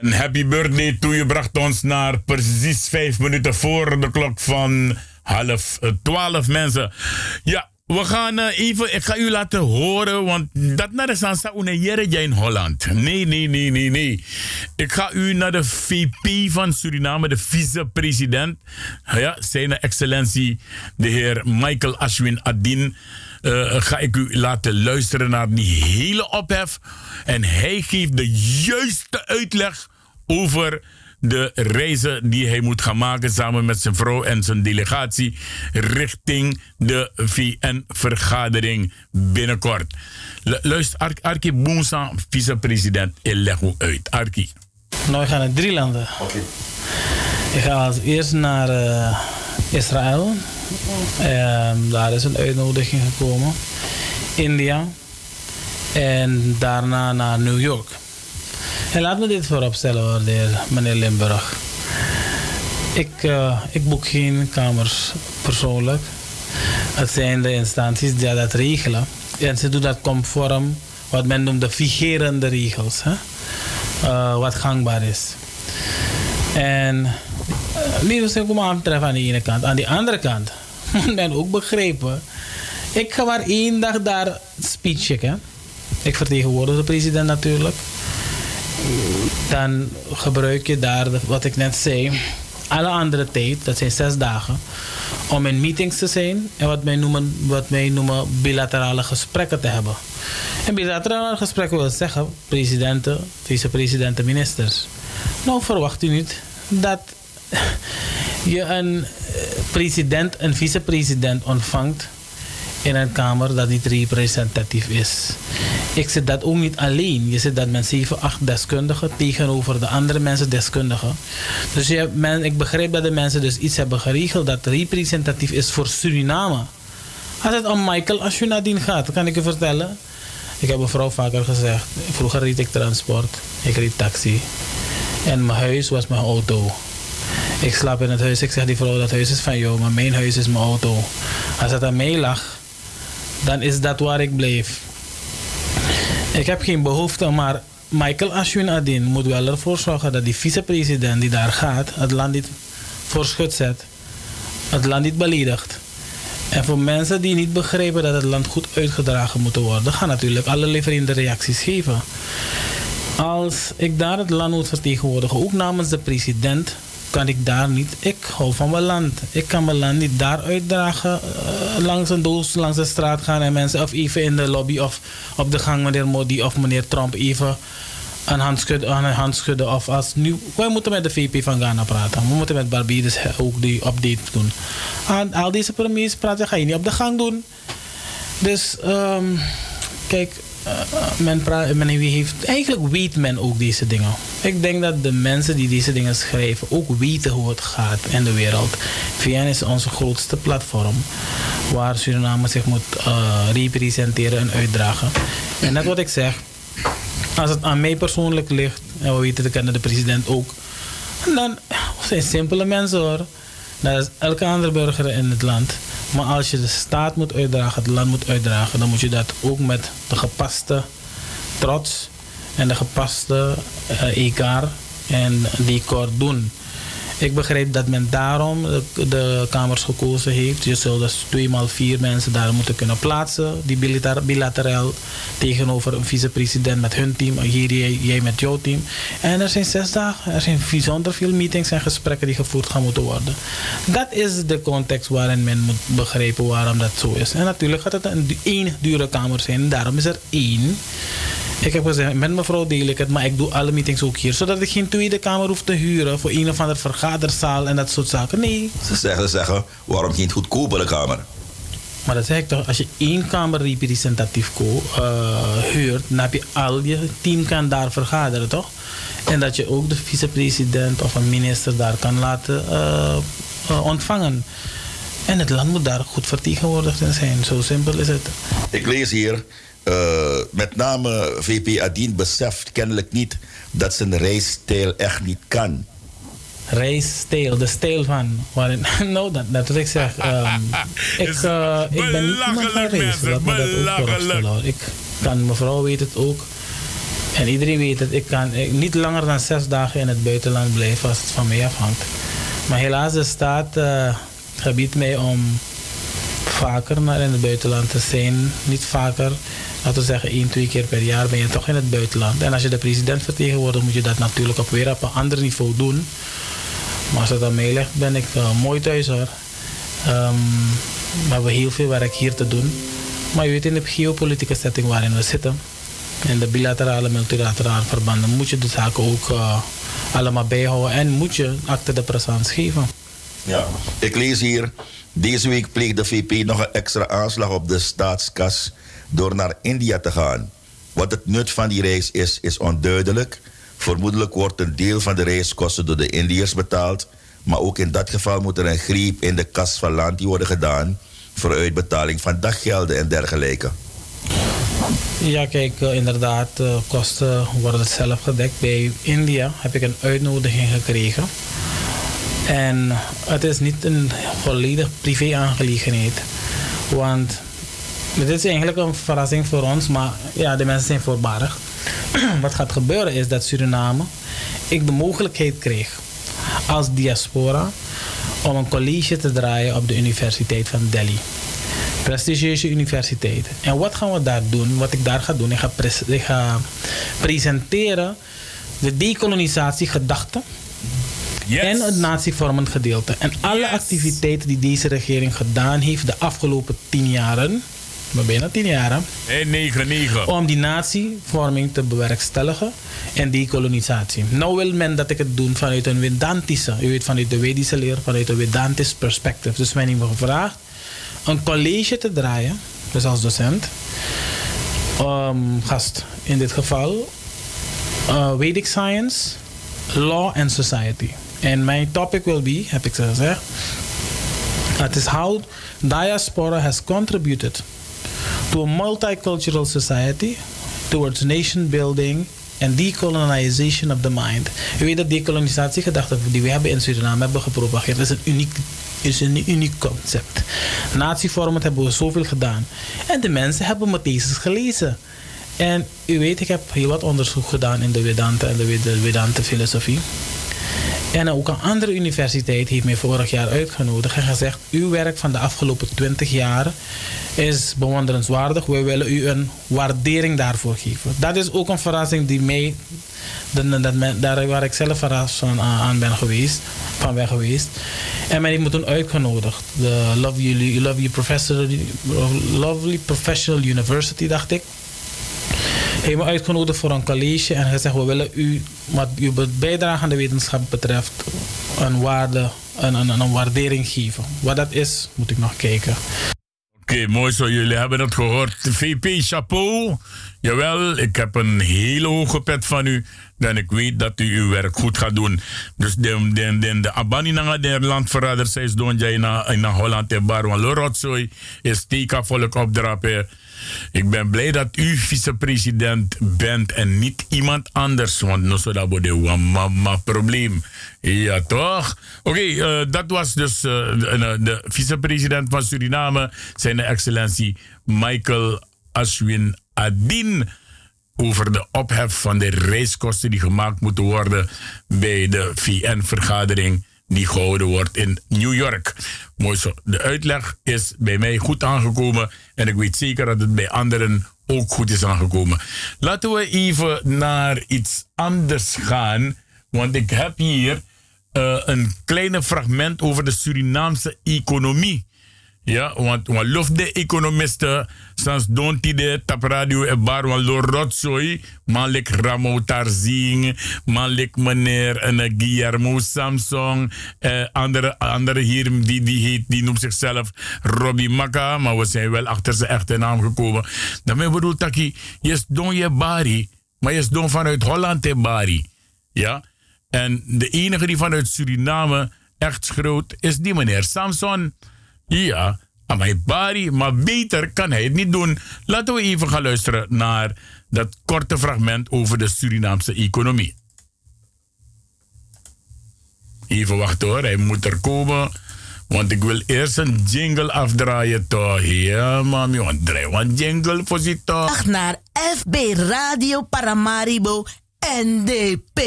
Een happy birthday to you bracht ons naar precies vijf minuten voor de klok van half twaalf mensen. Ja, we gaan eh, even, ik ga u laten horen, want dat naar de Sansa Unejere in Holland. Nee, nee, nee, nee, nee. Ik ga u naar de VP van Suriname, de vice-president. Ja, zijn excellentie, de heer Michael Ashwin Adin. Eh, ga ik u laten luisteren naar die hele ophef. En hij geeft de juiste uitleg over de reizen die hij moet gaan maken samen met zijn vrouw en zijn delegatie richting de VN-vergadering binnenkort. Lu- Luister, Ar Arki Boonsa, vicepresident, ik leg u uit. Arki. Nou, ik ga naar drie landen. Ik ga als eerst naar eh, Israël. Ehm, daar is een uitnodiging gekomen. India. En daarna naar New York. En laat me dit de heer, meneer Limburg. Ik, eh, ik boek geen kamers persoonlijk. Het zijn de instanties die dat regelen. En ze doen dat conform wat men noemt de vigerende regels. Hè? Eh, wat gangbaar is. En niet dus ik aantreffen aan de ene kant. Aan de andere kant men ook begrijpen. Ik ga maar één dag daar speech checken. Ik vertegenwoordig de president natuurlijk. Dan gebruik je daar, wat ik net zei, alle andere tijd, dat zijn zes dagen, om in meetings te zijn en wat wij noemen, wat wij noemen bilaterale gesprekken te hebben. En bilaterale gesprekken wil zeggen presidenten, vicepresidenten, ministers. Nou verwacht u niet dat je een eh, president, een vicepresident ontvangt in een kamer dat niet representatief is. Ik zit dat ook niet alleen. Je zit dat met 7, 8 deskundigen tegenover de andere mensen deskundigen. Dus je, men, ik begrijp dat de mensen dus iets hebben geregeld dat representatief is voor Suriname. Als het om Michael Ashunadin gaat, kan ik je vertellen. Ik heb mevrouw vaker gezegd. Vroeger reed ik transport. Ik reed taxi. En mijn huis was mijn auto. Ik slaap in het huis. Ik zeg die vrouw, dat huis is van jou, maar mijn huis is mijn auto. Als het aan mij lag, dan is dat waar ik blijf. Ik heb geen behoefte, maar Michael Ashwin Adin moet wel ervoor zorgen dat die vicepresident die daar gaat, het land niet voor schut zet. Het land niet beledigt. En voor mensen die niet begrijpen dat het land goed uitgedragen moet worden, gaan natuurlijk allerlei vreemde reacties geven. Als ik daar het land moet vertegenwoordigen, ook namens de president, kan ik daar niet. Ik hou van mijn land. Ik kan mijn land niet daar uitdragen. eh, langs een doos, langs de straat gaan en mensen. Of even in de lobby of op de gang meneer Modi of meneer Trump even een hand schudden. Een hand schudden of als nu. Wij moeten met de VP van Ghana praten. We moeten met Barbados ook die update doen. Aan al deze premiers praten ga je niet op de gang doen. Dus ehm, kijk, men, praat, heeft, eigenlijk weet men ook deze dingen. Ik denk dat de mensen die deze dingen schrijven ook weten hoe het gaat in de wereld. VN is onze grootste platform waar Suriname zich moet eh, representeren en uitdragen. En net wat ik zeg, als het aan mij persoonlijk ligt, en we weten, dat kennen de president ook, dan zijn simpele mensen hoor. Dat is elke andere burger in het land. Maar als je de staat moet uitdragen, het land moet uitdragen, dan moet je dat ook met de gepaste trots en de gepaste egaar en decor doen. Ik begrijp dat men daarom de, Kamers gekozen heeft. Je zult dus twee maal vier mensen daar moeten kunnen plaatsen. Die bilater- bilateraal tegenover een vicepresident met hun team. Hier jij, jij met jouw team. En er zijn zes dagen. Er zijn bijzonder veel meetings en gesprekken die gevoerd gaan moeten worden. Dat is de context waarin men moet begrijpen waarom dat zo is. En natuurlijk gaat het een één dure kamer zijn. Daarom is er één. Ik heb gezegd, met mevrouw deel ik het, maar ik doe alle meetings ook hier. Zodat ik geen tweede kamer hoef te huren voor een of andere vergaderzaal en dat soort zaken. Nee. Ze zeggen, zeggen waarom geen goedkopere kamer? Maar dat zeg ik toch, als je één kamer representatief ko, eh, huurt, dan heb je al je team kan daar vergaderen, toch? En dat je ook de vicepresident of een minister daar kan laten eh, eh, ontvangen. En het land moet daar goed vertegenwoordigd in zijn. Zo simpel is het. Ik lees hier, eh, met name VP Adien beseft kennelijk niet dat zijn reisstijl echt niet kan. Reisstijl, de stijl van. Waarin, nou, dat, dat ik zeg. ehm, ik, eh, ik ben niet iemand van reizen. Laat me dat ook vooropstellen, hoor. Ik kan, mevrouw weet het ook. En iedereen weet het. Ik kan ik, niet langer dan zes dagen in het buitenland blijven als het van mij afhangt. Maar helaas, de staat eh, gebiedt mij om vaker naar in het buitenland te zijn. Niet vaker, laten we zeggen één, twee keer per jaar ben je toch in het buitenland. En als je de president vertegenwoordigt, moet je dat natuurlijk op weer op een ander niveau doen. Maar als het aan mij ben ik eh, mooi thuis hoor. Ehm, we hebben heel veel werk hier te doen. Maar je weet in de geopolitieke setting waarin we zitten, in de bilaterale, multilaterale verbanden, moet je de zaken ook eh, allemaal bijhouden en moet je acte de présence geven. Ja. Ik lees hier, deze week pleegt de VP nog een extra aanslag op de staatskas door naar India te gaan. Wat het nut van die reis is, is onduidelijk. Vermoedelijk wordt een deel van de reiskosten door de Indiërs betaald. Maar ook in dat geval moet er een greep in de kas van Lanti worden gedaan voor uitbetaling van daggelden en dergelijke. Ja, kijk, eh, inderdaad, eh, kosten worden zelf gedekt. Bij India heb ik een uitnodiging gekregen. En het is niet een volledig privé-aangelegenheid. Want dit is eigenlijk een verrassing voor ons, maar ja, de mensen zijn voorbarig. Wat gaat gebeuren is dat Suriname, ik de mogelijkheid kreeg als diaspora om een college te draaien op de Universiteit van Delhi prestigieuze universiteit. En wat gaan we daar doen? Wat ik daar ga doen, ik ga, pres- ik ga presenteren de decolonisatiegedachte en het natievormend gedeelte. En alle activiteiten die deze regering gedaan heeft de afgelopen tien jaren, maar bijna tien 9, 9. om die natievorming te bewerkstelligen en decolonisatie. Nou wil men dat ik het doe vanuit een Vedantische, u weet vanuit de Vedische leer, vanuit een Vedantisch perspectief. Dus men heeft me gevraagd een college te draaien, dus als docent, um, gast in dit geval, uh, Vedic Science, Law and Society. En mijn topic will be, heb ik gezegd, het is how diaspora has contributed to a multicultural society towards nation building and decolonization of the mind. U weet dat decolonisatiegedachte die we hebben in Suriname hebben gepropageerd is een uniek, is een uniek concept. Natievormend hebben we zoveel gedaan. En de mensen hebben mijn thesis gelezen. En u weet, ik heb heel wat onderzoek gedaan in de Vedanta en de Vedanta filosofie. En ook een andere universiteit heeft mij vorig jaar uitgenodigd en gezegd: Uw werk van de afgelopen 20 jaar is bewonderenswaardig. Wij willen u een waardering daarvoor geven. Dat is ook een verrassing die mij, daar waar ik zelf verrast van aan, aan ben geweest, van ben geweest. En mij heeft toen uitgenodigd. De Lovely, Lovely, Professor, Lovely Professional University, dacht ik me uitgenodigd voor een college en gezegd: We willen u, wat uw bijdrage aan de wetenschap betreft, een waarde, een, een, een waardering geven. Wat dat is, moet ik nog kijken. Oké, mooi zo. Jullie hebben het gehoord. VP Chapeau. Jawel, ik heb een hele hoge pet van u. En ik weet dat u uw werk goed gaat doen. Dus de, de, de, de abani nanga de landverraders is doen na in Holland en bar. Want Lorotsoy is teka volk opdrapen. Ik ben blij dat u vicepresident bent en niet iemand anders. Want no so dat bude mama probleem. Ja, toch? Oké, eh, dat was dus eh, de, de vicepresident van Suriname, zijn excellentie Michael Ashwin Adin. Over de ophef van de reiskosten die gemaakt moeten worden bij de VN-vergadering die gehouden wordt in New York. Mooi zo. De uitleg is bij mij goed aangekomen en ik weet zeker dat het bij anderen ook goed is aangekomen. Laten we even naar iets anders gaan, want ik heb hier eh, een kleine fragment over de Surinaamse economie. Ja, want want lof de economisten, sans don de tap radio e bar, want lo rotzooi, man lik Ramo Tarzing, man meneer en eh, Guillermo Samsung, eh, andere, andere hier, die, die, die noemt zichzelf Robbie Maka, maar we zijn wel achter zijn echte naam gekomen. Daarmee bedoel Taki, je is don je bari, maar je don vanuit Holland te bari. Ja, en de enige die vanuit Suriname echt schreeuwt, is die meneer Samson. Ja, maar Bari, maar beter kan hij het niet doen. Laten we even gaan luisteren naar dat korte fragment over de Surinaamse economie. Even wachten hoor, hij moet er komen. Want ik wil eerst een jingle afdraaien toch. Ja, mami, want draai een jingle voor zit toch. Naar FB Radio Paramaribo NDP.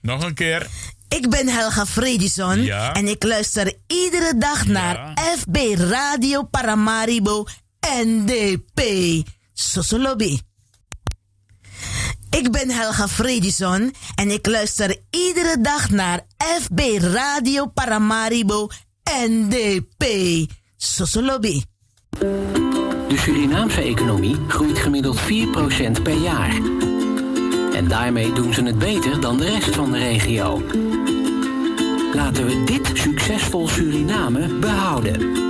Nog een keer. Ik ben Helga Fredison Ja. en ik luister iedere dag naar FB Radio Paramaribo NDP. Sosolobi. Ik ben Helga Fredison en ik luister iedere dag naar FB Radio Paramaribo NDP. Sosolobi. De Surinaamse economie groeit gemiddeld 4% per jaar. En daarmee doen ze het beter dan de rest van de regio. Laten we dit succesvol Suriname behouden.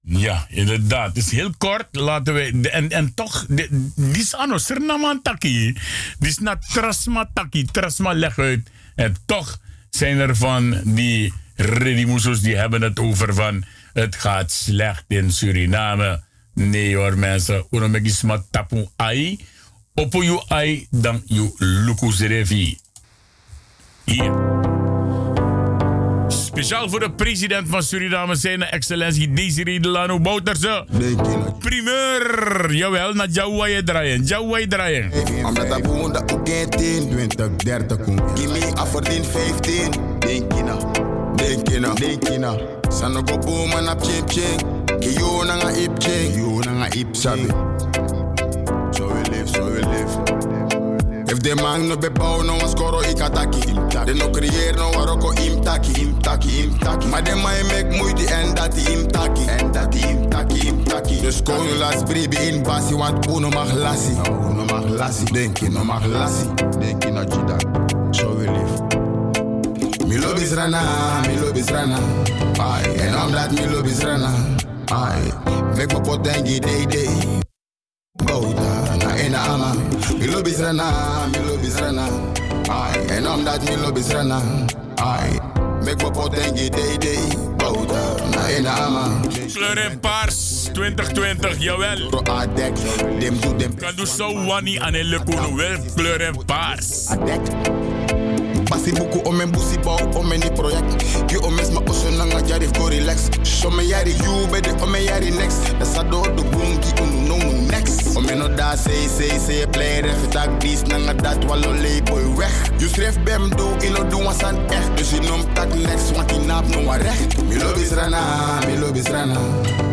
Ja, inderdaad. Het is heel kort. Laten we. En, en toch, die is ano Surinaman taki. Die is na Trasma taki. Trasma leg uit. En toch zijn er van die Redimusos die hebben het over van. Het gaat slecht in Suriname. Nee hoor mensen. Unomekisma tapu ai. Opo you ai dan you lukus revi. Hier. Speciaal voor de president van Suriname, zijn excellentie Desiree Delano Bouterse. Primeur! Jawel, naar Jawai draaien. Jawai draaien. Omdat dat boon dat ook 10, 20, 30 kom. Gimme afverdien 15. Denk je nou, denk je nou, denk je nou. Sano go boom en ap ching ching. Ki yo nanga ip ching. Yo nanga ip sabi. If de man no be bouw, no one skoro ikataki. De no creëer no waroko imtaki. Imtaki, imtaki. Maar de mij make moeite en dat imtaki. En dat imtaki, imtaki. Dus kon je las bribi in basi, want uno mag lassi. Uno mag lassi. Denk je, no mag lassi. Denk je, no jida. We live. Mi lobby is rana, mi lobby is rana. Ai, en omdat mi lobby is rana. Ai, make my potengi day day. Bouda, na ena ama. Mi lobby is rana, rana. Ai, en omdat mi lobby is rana. Make potengi day day. Bouda, na ena ama. Kleur in paars 2020, jawel. Kan dus zo wani aan lekoen wel kleur in paars. Basi buku o men busi o men ni project Ki o mes ma oso nanga jari go relax So me yari you bede me yari next That's a do do boom ki unu no no next O men no da say say say play ref tak dis nanga dat walo lay boy weg You schrift bem do, ino do was aan echt. Dus je noemt dat next, want die naap no wat recht. Mi lobby is rana, mi lobby is rana.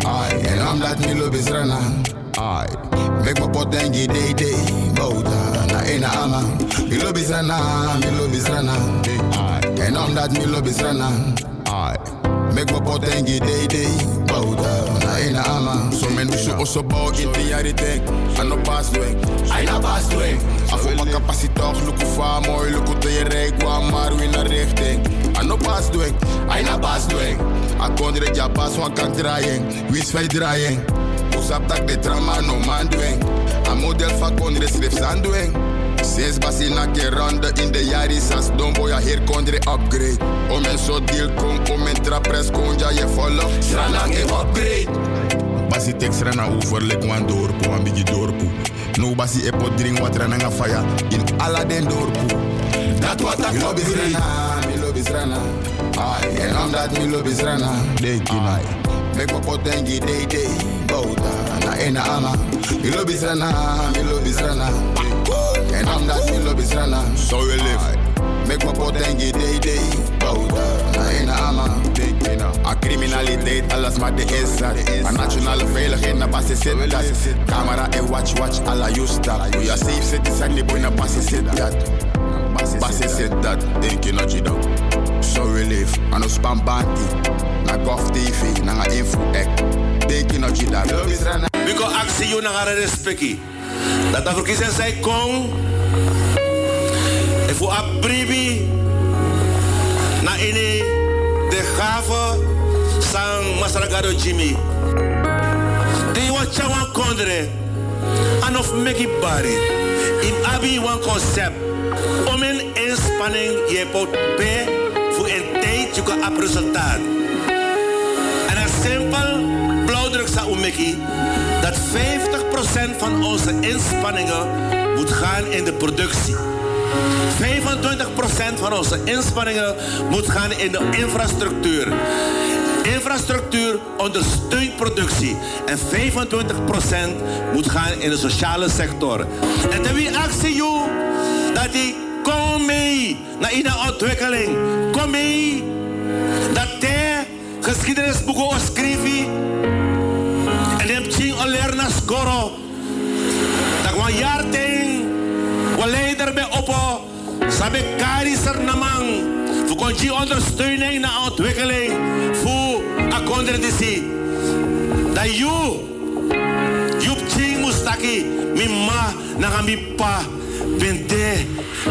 Ai, en omdat mi lobby is rana. Ai, mek me pot day day. Bouta, na ena ama. Mi lobby is rana, is rana. Ai, en omdat mi lobby is rana. Ai. Mek me pot en gi day day. Bouta, na ama. So men so oso bouw in de jaren denk. Ano pas doing, ai na pas doing. Afo pa capaciteit, luku fa mooi, luku te je rijk, wa maar wie naar richting. Ano pas doing, ai na pas doing. A kondre ja pas wan kan draaien, wie is wij draaien. Usap tak de drama no man doing. A model fa kondre schrift aan doing. Sinds basi na ronde in de jari sas don boya hier kondre upgrade. O men so deal kon, o men tra press kon ja je follow. Srana ke upgrade. Basi tek srana over lek wan dorpu, wan bigi dorpu. No basi epo drink wat rana fire in ala den dorpu. Dat wat ik lobby srana, mi lobby srana. Ai, en omdat mi lobby srana, denk je. Mek me pot en gi day day, bouta, na ena ama. Mi lobby srana, mi lobby srana. En omdat mi lobby srana, so we live. Mek me pot en gi day day, bouta, na ena ama. Je na. A criminaliteit, alles maar de is dat. A nationale veiligheid, na basis zit dat. Camera en watch, watch, alla justa. We are safe citizen, die boy na basis zit dat. Basis zit dat, denk je na Jido. So we live, ano spam banti. Na Gov TV, na nga info ek. Denk je na Jido. Biko actie yo nangara respecti. Dat Afrika zijn zij kon. En voor abribi. Na ini de gave sang Masaragado Jimmy. Die wat chawan kondre. Anof meki bari. In abi wan concept. Om een inspanning je pot pe voor een tijd je kan op resultaat. En een simpel blauwdruk sa umeki dat 50% van onze inspanningen moet gaan in de productie. 25% van onze inspanningen moet gaan in de infrastructuur. Infrastructuur ondersteunt productie. En 25% moet gaan in de sociale sector. En dan wie actie jou dat die kom mee naar in de ontwikkeling. Kom mee dat de geschiedenisboeken schrijven. En dan heb je alleen naar scoren. Dat we een jaar ting, we leider bij oppo. Sabe kari ser namang. Voor kon je ondersteuning naar ontwikkeling. Voor akonder disi. Dat you, you ting mustaki. Mi ma na mi pa. Bente,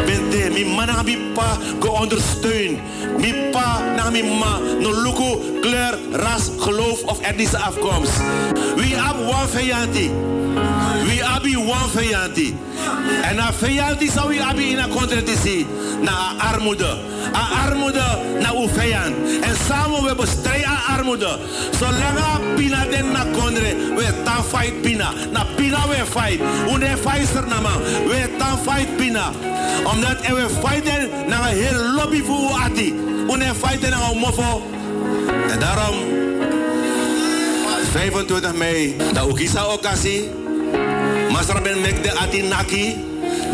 bente, mi ma na mi pa go ondersteun. Mi pa na mi ma no luku, kleur, ras, geloof of etnische afkomst. We have one vijanti. We have one vijanti. En na vijanti zou we hebben in een contradictie. Na armoede. A armoede na uw vijand. En samen we bestrijden armoede. Zolang pina den na kondre, we tan fight pina. Na pina we fight. Une fighter na man. We tan fight pina. Omdat we fighten na een heel lobby voor u ati. Une fighten na een mofo. En daarom 25 mei, da ukisa okasi. Masra ben mek de ati naki,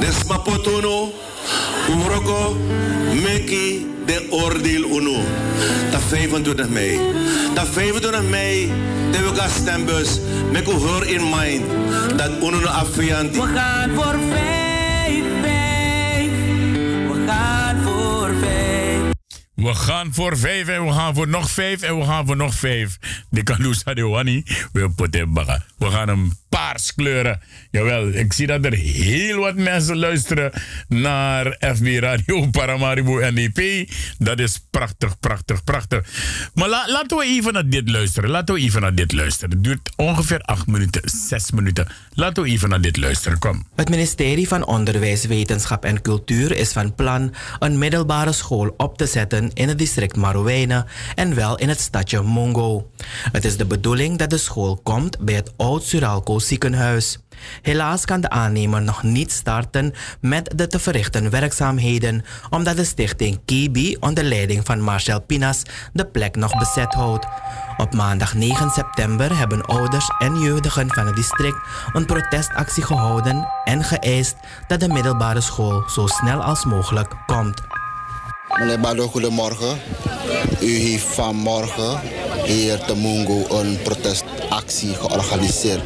de smapotono, umroko, meki de oordeel uno. Dat 25 mei. Dat 25 mei, de we gaan stembus, mek u hoor in mind, dat uno no affianti. We gaan voor We gaan voor vijf en we gaan voor nog vijf en we gaan voor nog vijf. De Kalusa de Wani, we poten baga. We gaan hem paars kleuren. Jawel, ik zie dat er heel wat mensen luisteren naar FB Radio Paramaribo NDP. Dat is prachtig, prachtig, prachtig. Maar la- laten we even naar dit luisteren. Laten we even naar dit luisteren. Het duurt ongeveer acht minuten, zes minuten. Laten we even naar dit luisteren. Kom. Het ministerie van Onderwijs, Wetenschap en Cultuur is van plan een middelbare school op te zetten in het district Marowijnen en wel in het stadje Mongo. Het is de bedoeling dat de school komt bij het Oud-Suralco ziekenhuis. Helaas kan de aannemer nog niet starten met de te verrichten werkzaamheden, omdat de stichting Kibi onder leiding van Marcel Pinas de plek nog bezet houdt. Op maandag 9 september hebben ouders en jeugdigen van het district een protestactie gehouden en geëist dat de middelbare school zo snel als mogelijk komt. Meneer Bado, goedemorgen. U heeft vanmorgen hier te Mungo een protestactie georganiseerd.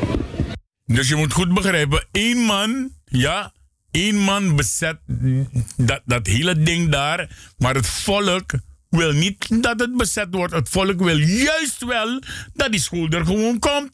Dus je moet goed begrijpen, één man, ja, één man bezet dat, dat hele ding daar, maar het volk wil niet dat het bezet wordt. Het volk wil juist wel dat die school er gewoon komt.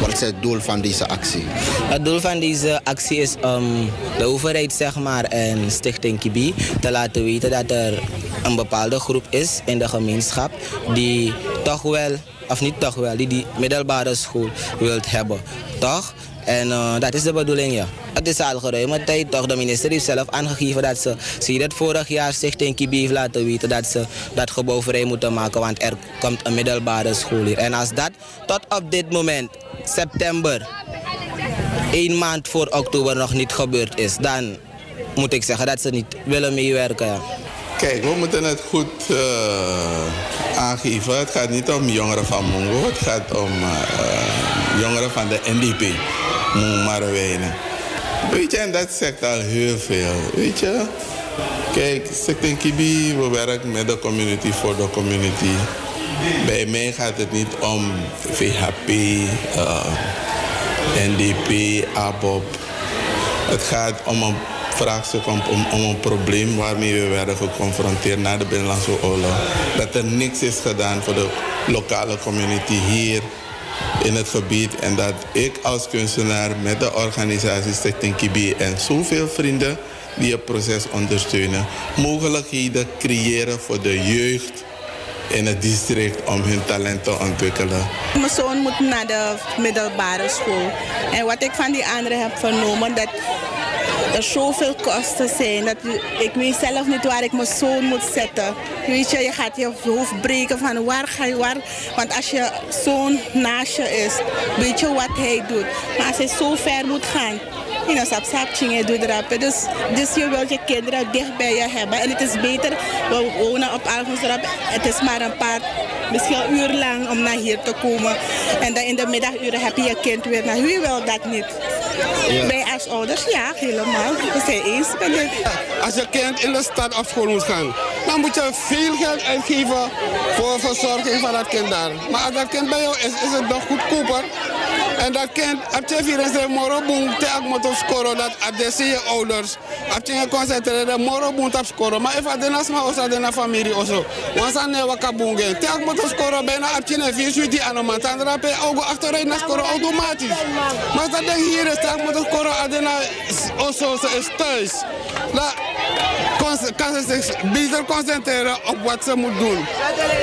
Wat is het doel van deze actie? Het doel van deze actie is om de overheid zeg maar, en Stichting Kibi te laten weten dat er een bepaalde groep is in de gemeenschap die toch wel, of niet toch wel, die die middelbare school wilt hebben. Toch? En uh, dat is de bedoeling, ja. Het is al geruime tijd toch. De minister heeft zelf aangegeven dat ze, zie dat vorig jaar Stichting Kibi heeft laten weten dat ze dat gebouw vrij moeten maken, want er komt een middelbare school hier. En als dat tot op dit moment, september, één maand voor oktober nog niet gebeurd is, dan moet ik zeggen dat ze niet willen meewerken. Kijk, we moeten het goed uh, aangeven. Het gaat niet om jongeren van Mongo, het gaat om uh, jongeren van de NDP, Marowijnen. Weet je, en dat zegt al heel veel. Weet je, kijk, Stichting Kibi, we werken met de community voor de community. Bij mij gaat het niet om VHP, uh, NDP, ABOP. Het gaat om een vraagstuk om, om, om, een probleem waarmee we werden geconfronteerd na de Binnenlandse Oorlog. Dat er niks is gedaan voor de lokale community hier in het gebied. En dat ik als kunstenaar met de organisatie Stichting Kibi en zoveel vrienden die het proces ondersteunen, mogelijkheden creëren voor de jeugd in het district om hun talent te ontwikkelen. Mijn zoon moet naar de middelbare school. En wat ik van die anderen heb vernomen, dat er zoveel kosten zijn. Dat, ik weet zelf niet waar ik mijn zoon moet zetten. Weet je, je gaat je hoofd breken van waar ga je waar. Want als je zoon naast je is, weet je wat hij doet. Maar als hij zo ver moet gaan, know, rappen. Dus, dus je wilt je kinderen dicht bij je hebben. En het is beter, we wonen op Alphonsrap. Het is maar een paar, misschien een uur lang om naar hier te komen. En dan in de middaguren heb je je kind weer naar. Wie wil dat niet? Ja. Wij als ouders, ja, helemaal. We zijn eens met dit. Als je kind in de stad op school moet gaan, dan moet je veel geld uitgeven voor verzorging van dat kind daar. Maar als dat kind bij jou is, is het nog goedkoper. En dat kind, als je vier en moro boom, te ak moet op scoren, dat adesse je ouders. Als je concentreren, moro boom op scoren. Maar if adenas ma osa dena familie oso, want dan ne waka boongen. Te ak op scoren, bijna als je vier suiti aan een maand, dan achteruit naar scoren automatisch. Maar dat ding hier is, te ak op scoren, adena is thuis. La, kan ze zich beter concentreren op wat ze moet doen.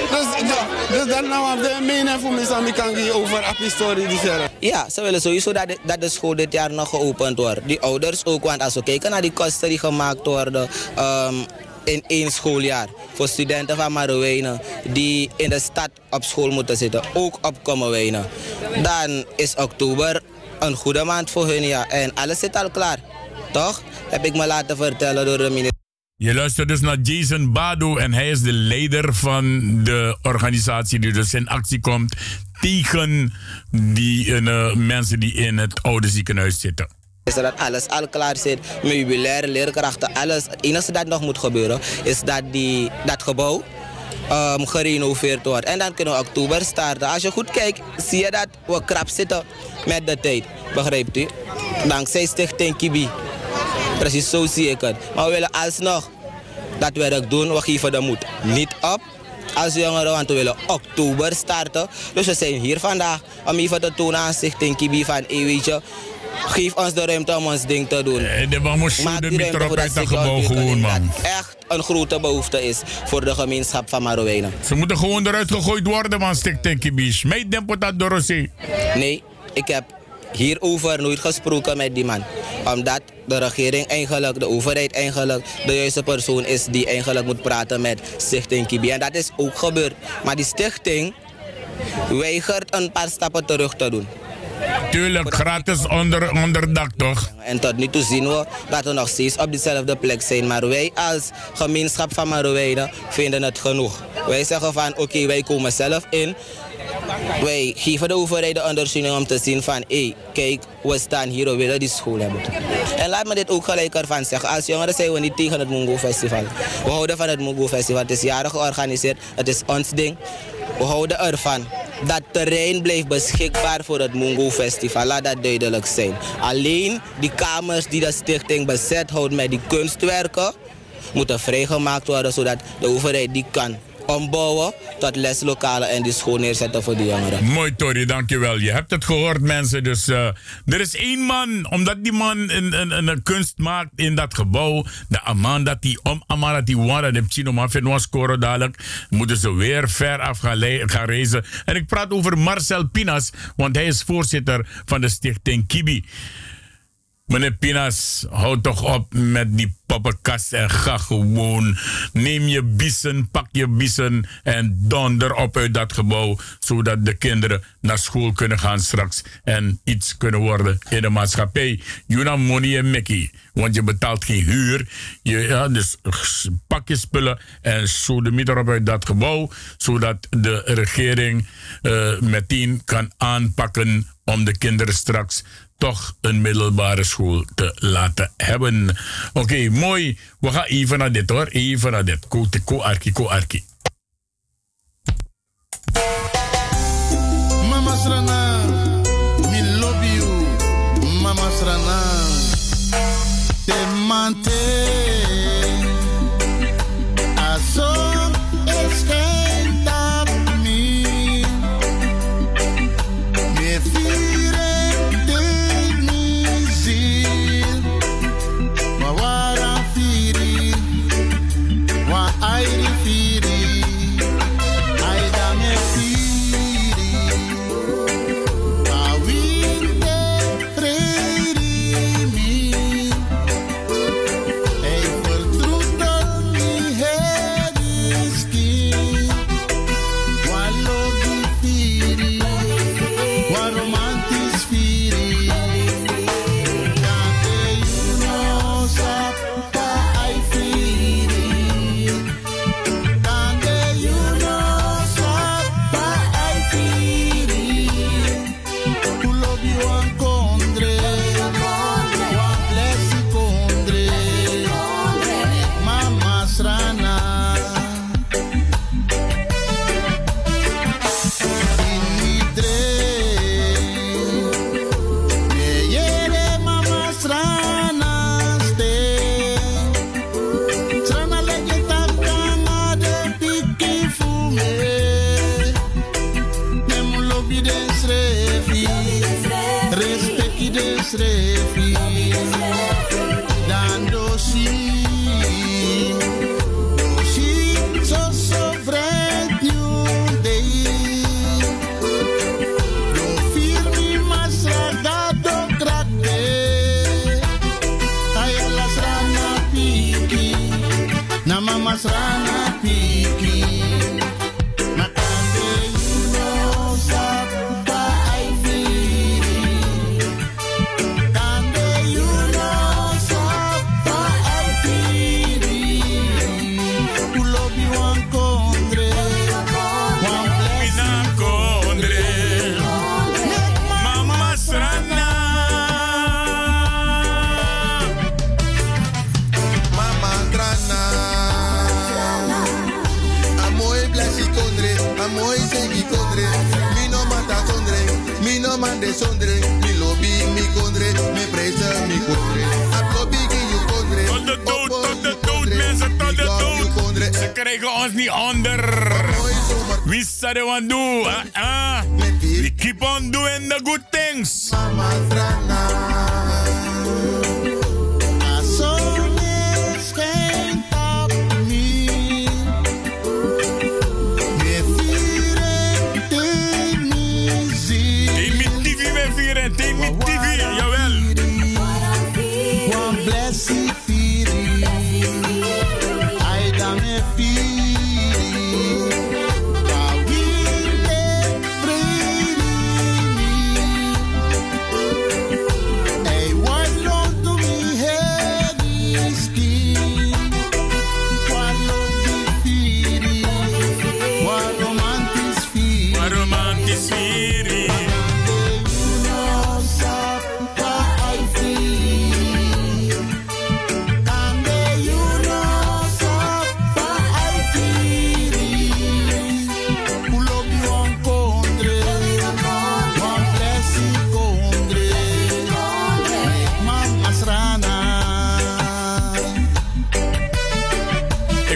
Dus, dus dat nou de mening voor kan geven over de historie die. Ja, ze willen sowieso dat de, dat de school dit jaar nog geopend wordt. Die ouders ook, want als we kijken naar die kosten die gemaakt worden um, in één schooljaar. Voor studenten van Marowijnen die in de stad op school moeten zitten, ook op Kommerwijnen. Dan is oktober een goede maand voor hun, ja. En alles zit al klaar, toch? Heb ik me laten vertellen door de minister. Je luistert dus naar Jason Bado en hij is de leider van de organisatie die dus in actie komt tegen die uh, mensen die in het oude ziekenhuis zitten. Is dat alles al klaar zit, meubilair, leerkrachten, alles. Het enige dat nog moet gebeuren is dat die, dat gebouw um, gerenoveerd wordt. En dan kunnen we oktober starten. Als je goed kijkt, zie je dat we krap zitten met de tijd. Begrijpt u? Dankzij Stichting Kibi. Precies zo zie ik het. Maar we willen alsnog dat werk doen. We geven de moed niet op als jongeren, want we willen oktober starten. Dus we zijn hier vandaag om even te tonen aan Stichting Kibi van, hey, weet je, geef ons de ruimte om ons ding te doen. Eh, de Maak die ruimte voor dat gebouw gewoon, man. echt een grote behoefte is voor de gemeenschap van Marowijnen. Ze moeten gewoon eruit gegooid worden, man, Stichting Kibi. Smijt dem dat door Nee, ik heb hierover nooit gesproken met die man. Omdat de regering eigenlijk, de overheid eigenlijk, de juiste persoon is die eigenlijk moet praten met Stichting Kibi. En dat is ook gebeurd. Maar die stichting weigert een paar stappen terug te doen. Tuurlijk, gratis onder, onderdak toch? En tot nu toe zien we dat we nog steeds op diezelfde plek zijn. Maar wij als gemeenschap van Marowijnen vinden het genoeg. Wij zeggen van oké, wij komen zelf in. Wij geven de overheid de ondersteuning om te zien van hé, kijk, we staan hier, we willen die school hebben. En laat me dit ook gelijk ervan zeggen. Als jongeren zijn we niet tegen het Mungo Festival. We houden van het Mungo Festival. Het is jaren georganiseerd. Het is ons ding. We houden ervan dat terrein blijft beschikbaar voor het Mungo Festival. Laat dat duidelijk zijn. Alleen die kamers die de stichting bezet houdt met die kunstwerken, moeten vrijgemaakt worden zodat de overheid die kan ombouwen tot leslokalen en die school neerzetten voor de jongeren. Mooi, Tori, dankjewel. Je hebt het gehoord, mensen. Dus eh, er is één man, omdat die man een, een, een, kunst maakt in dat gebouw. De Aman dat die om Aman dat die waren, de Chino Mafin was scoren dadelijk. Moeten ze weer ver af gaan, gaan reizen. En ik praat over Marcel Pinas, want hij is voorzitter van de stichting Kibi. Meneer Pinas, houd toch op met die poppenkast en ga gewoon. Neem je bissen, pak je bissen en donder op uit dat gebouw. Zodat de kinderen naar school kunnen gaan straks en iets kunnen worden in de maatschappij. Juna money en Mickey. Want je betaalt geen huur. Je, ja, dus pak je spullen en zo de op uit dat gebouw. Zodat de regering uh, meteen kan aanpakken om de kinderen straks toch een middelbare school te laten hebben. Oké, mooi. We gaan even naar dit hoor. Even naar dit. Ko, ko,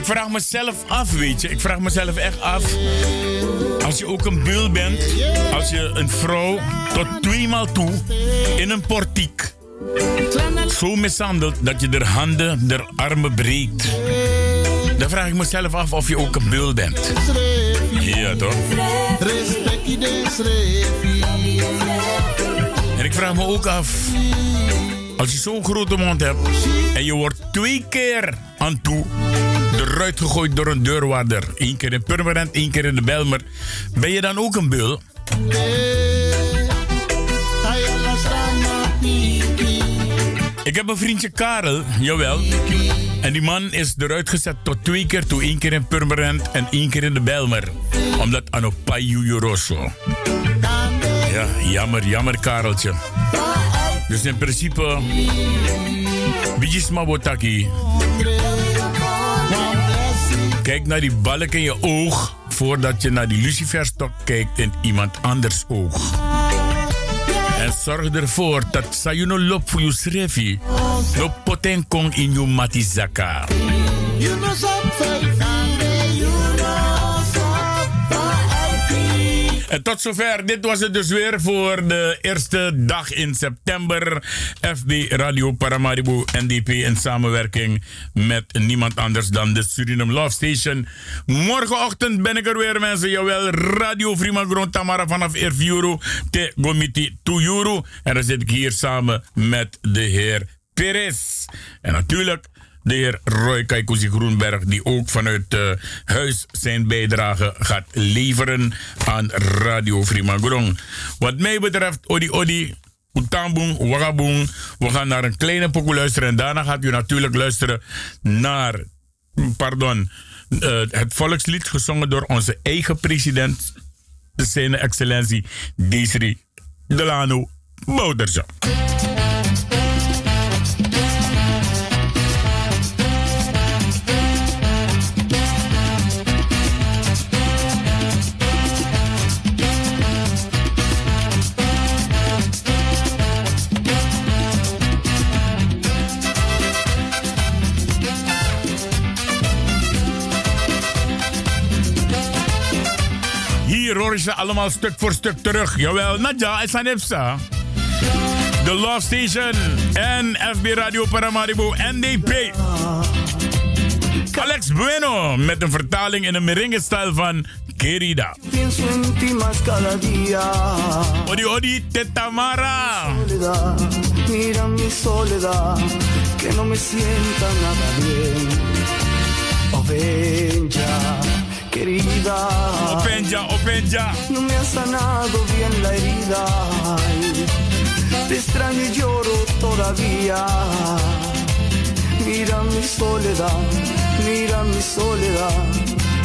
Ik vraag mezelf af, weet je. Ik vraag mezelf echt af. Als je ook een bul bent. Als je een vrouw tot tweemaal toe in een portiek. Zo mishandelt dat je de handen, de armen breekt. Dan vraag ik mezelf af of je ook een bul bent. Ja, toch? En ik vraag me ook af. Als je zo'n grote mond hebt en je wordt twee keer aan toe eruit gegooid door een deurwaarder. Eén keer in Purmerend, één keer in de Belmer. Ben je dan ook een pipi. Ik heb een vriendje Karel, jawel. En die man is eruit gezet tot twee keer toe. één keer in Purmerend en één keer in de Belmer. Omdat Anopayu Joroso. Ja, jammer, jammer Kareltje. Dus in principe... Bijisma Botaki. Kijk naar die balk in je oog... voordat je naar die luciferstok kijkt in iemand anders oog. En zorg ervoor dat sa you no lop voor je schreefje. No poten kong in je matizaka. You tot zover. Dit was het dus weer voor de eerste dag in september. FB Radio Paramaribo NDP in samenwerking met niemand anders dan de Suriname Love Station. Morgenochtend ben ik er weer mensen. Jawel, Radio Vrima Grond Tamara vanaf Erviuro te Gomiti Tuyuru. En dan zit ik hier samen met de heer Perez. En natuurlijk de heer Roy Kaikuzi Groenberg, die ook vanuit uh, huis zijn bijdrage gaat leveren aan Radio Frimagrong. Wat mij betreft, Odi Odi, Utambung, Wagabung. We gaan naar een kleine pokoe luisteren en daarna gaat u natuurlijk luisteren naar, pardon, uh, het volkslied gezongen door onze eigen president, zijn excellentie Desri Delano Bouderse. Hier ze allemaal stuk voor stuk terug. Jawel, Nadja en Sanepsa. The Love Station en FB Radio Paramaribo NDP. Alex Bueno met een vertaling in een merengue-stijl van Querida. Odi Odi Tetamara. Mira mi soledad, que no me sienta nada bien. Oh, ven ya, querida. Openja. No me ha sanado bien la herida. Ay, te extraño y lloro todavía. Mira mi soledad, mira mi soledad,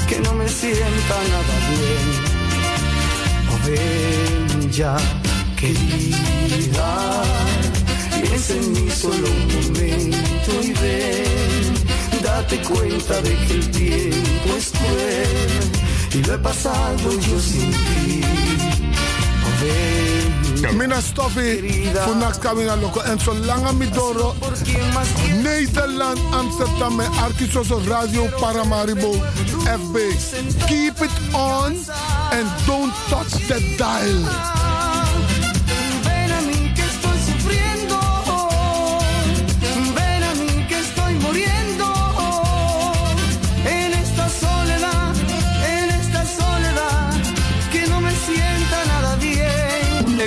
que no me sienta nada bien. Ven ya, querida, piensa en mí solo un momento y ven, date cuenta de que el tiempo es cruel y lo he pasado yo sin ti. Mina Stoffie, vandaag coming aan loco. En zolang ik doro, Nederland, Amsterdam, Arkisoso Radio Paramaribo, FB. Keep it on and don't touch that dial.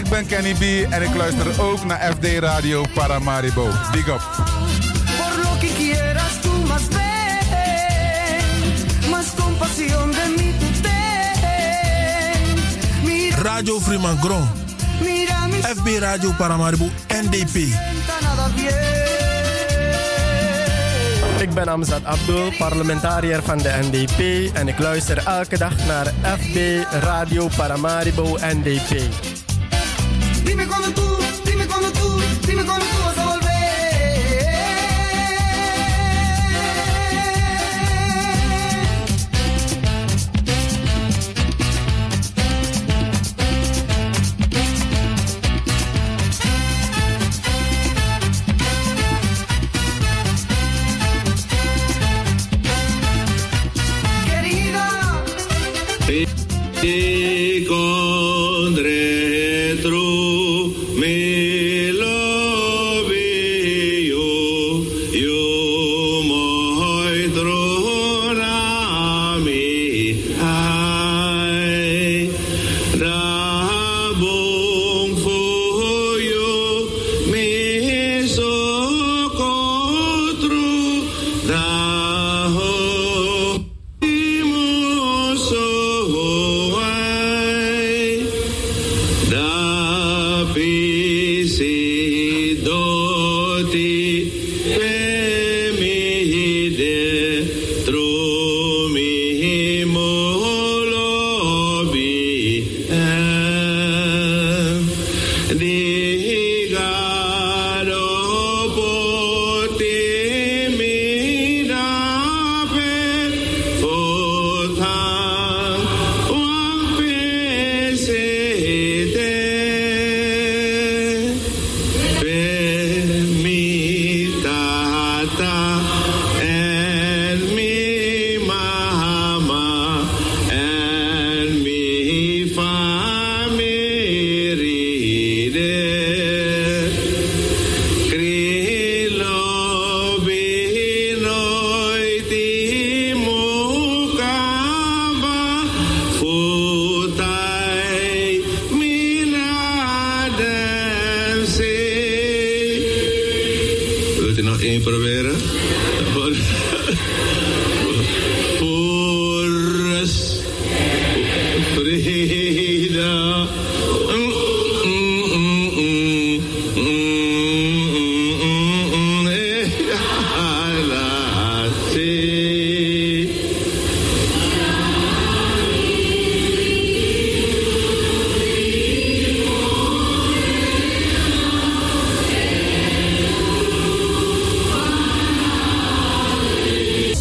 Ik ben Kenny B en ik luister ook naar FD Radio Paramaribo. Big up. Radio lo que FB Radio Paramaribo, NDP. Ik ben Amzad Abdul, parlementariër van de NDP en ik luister elke dag naar FB Radio Paramaribo NDP. Dime cuando tú,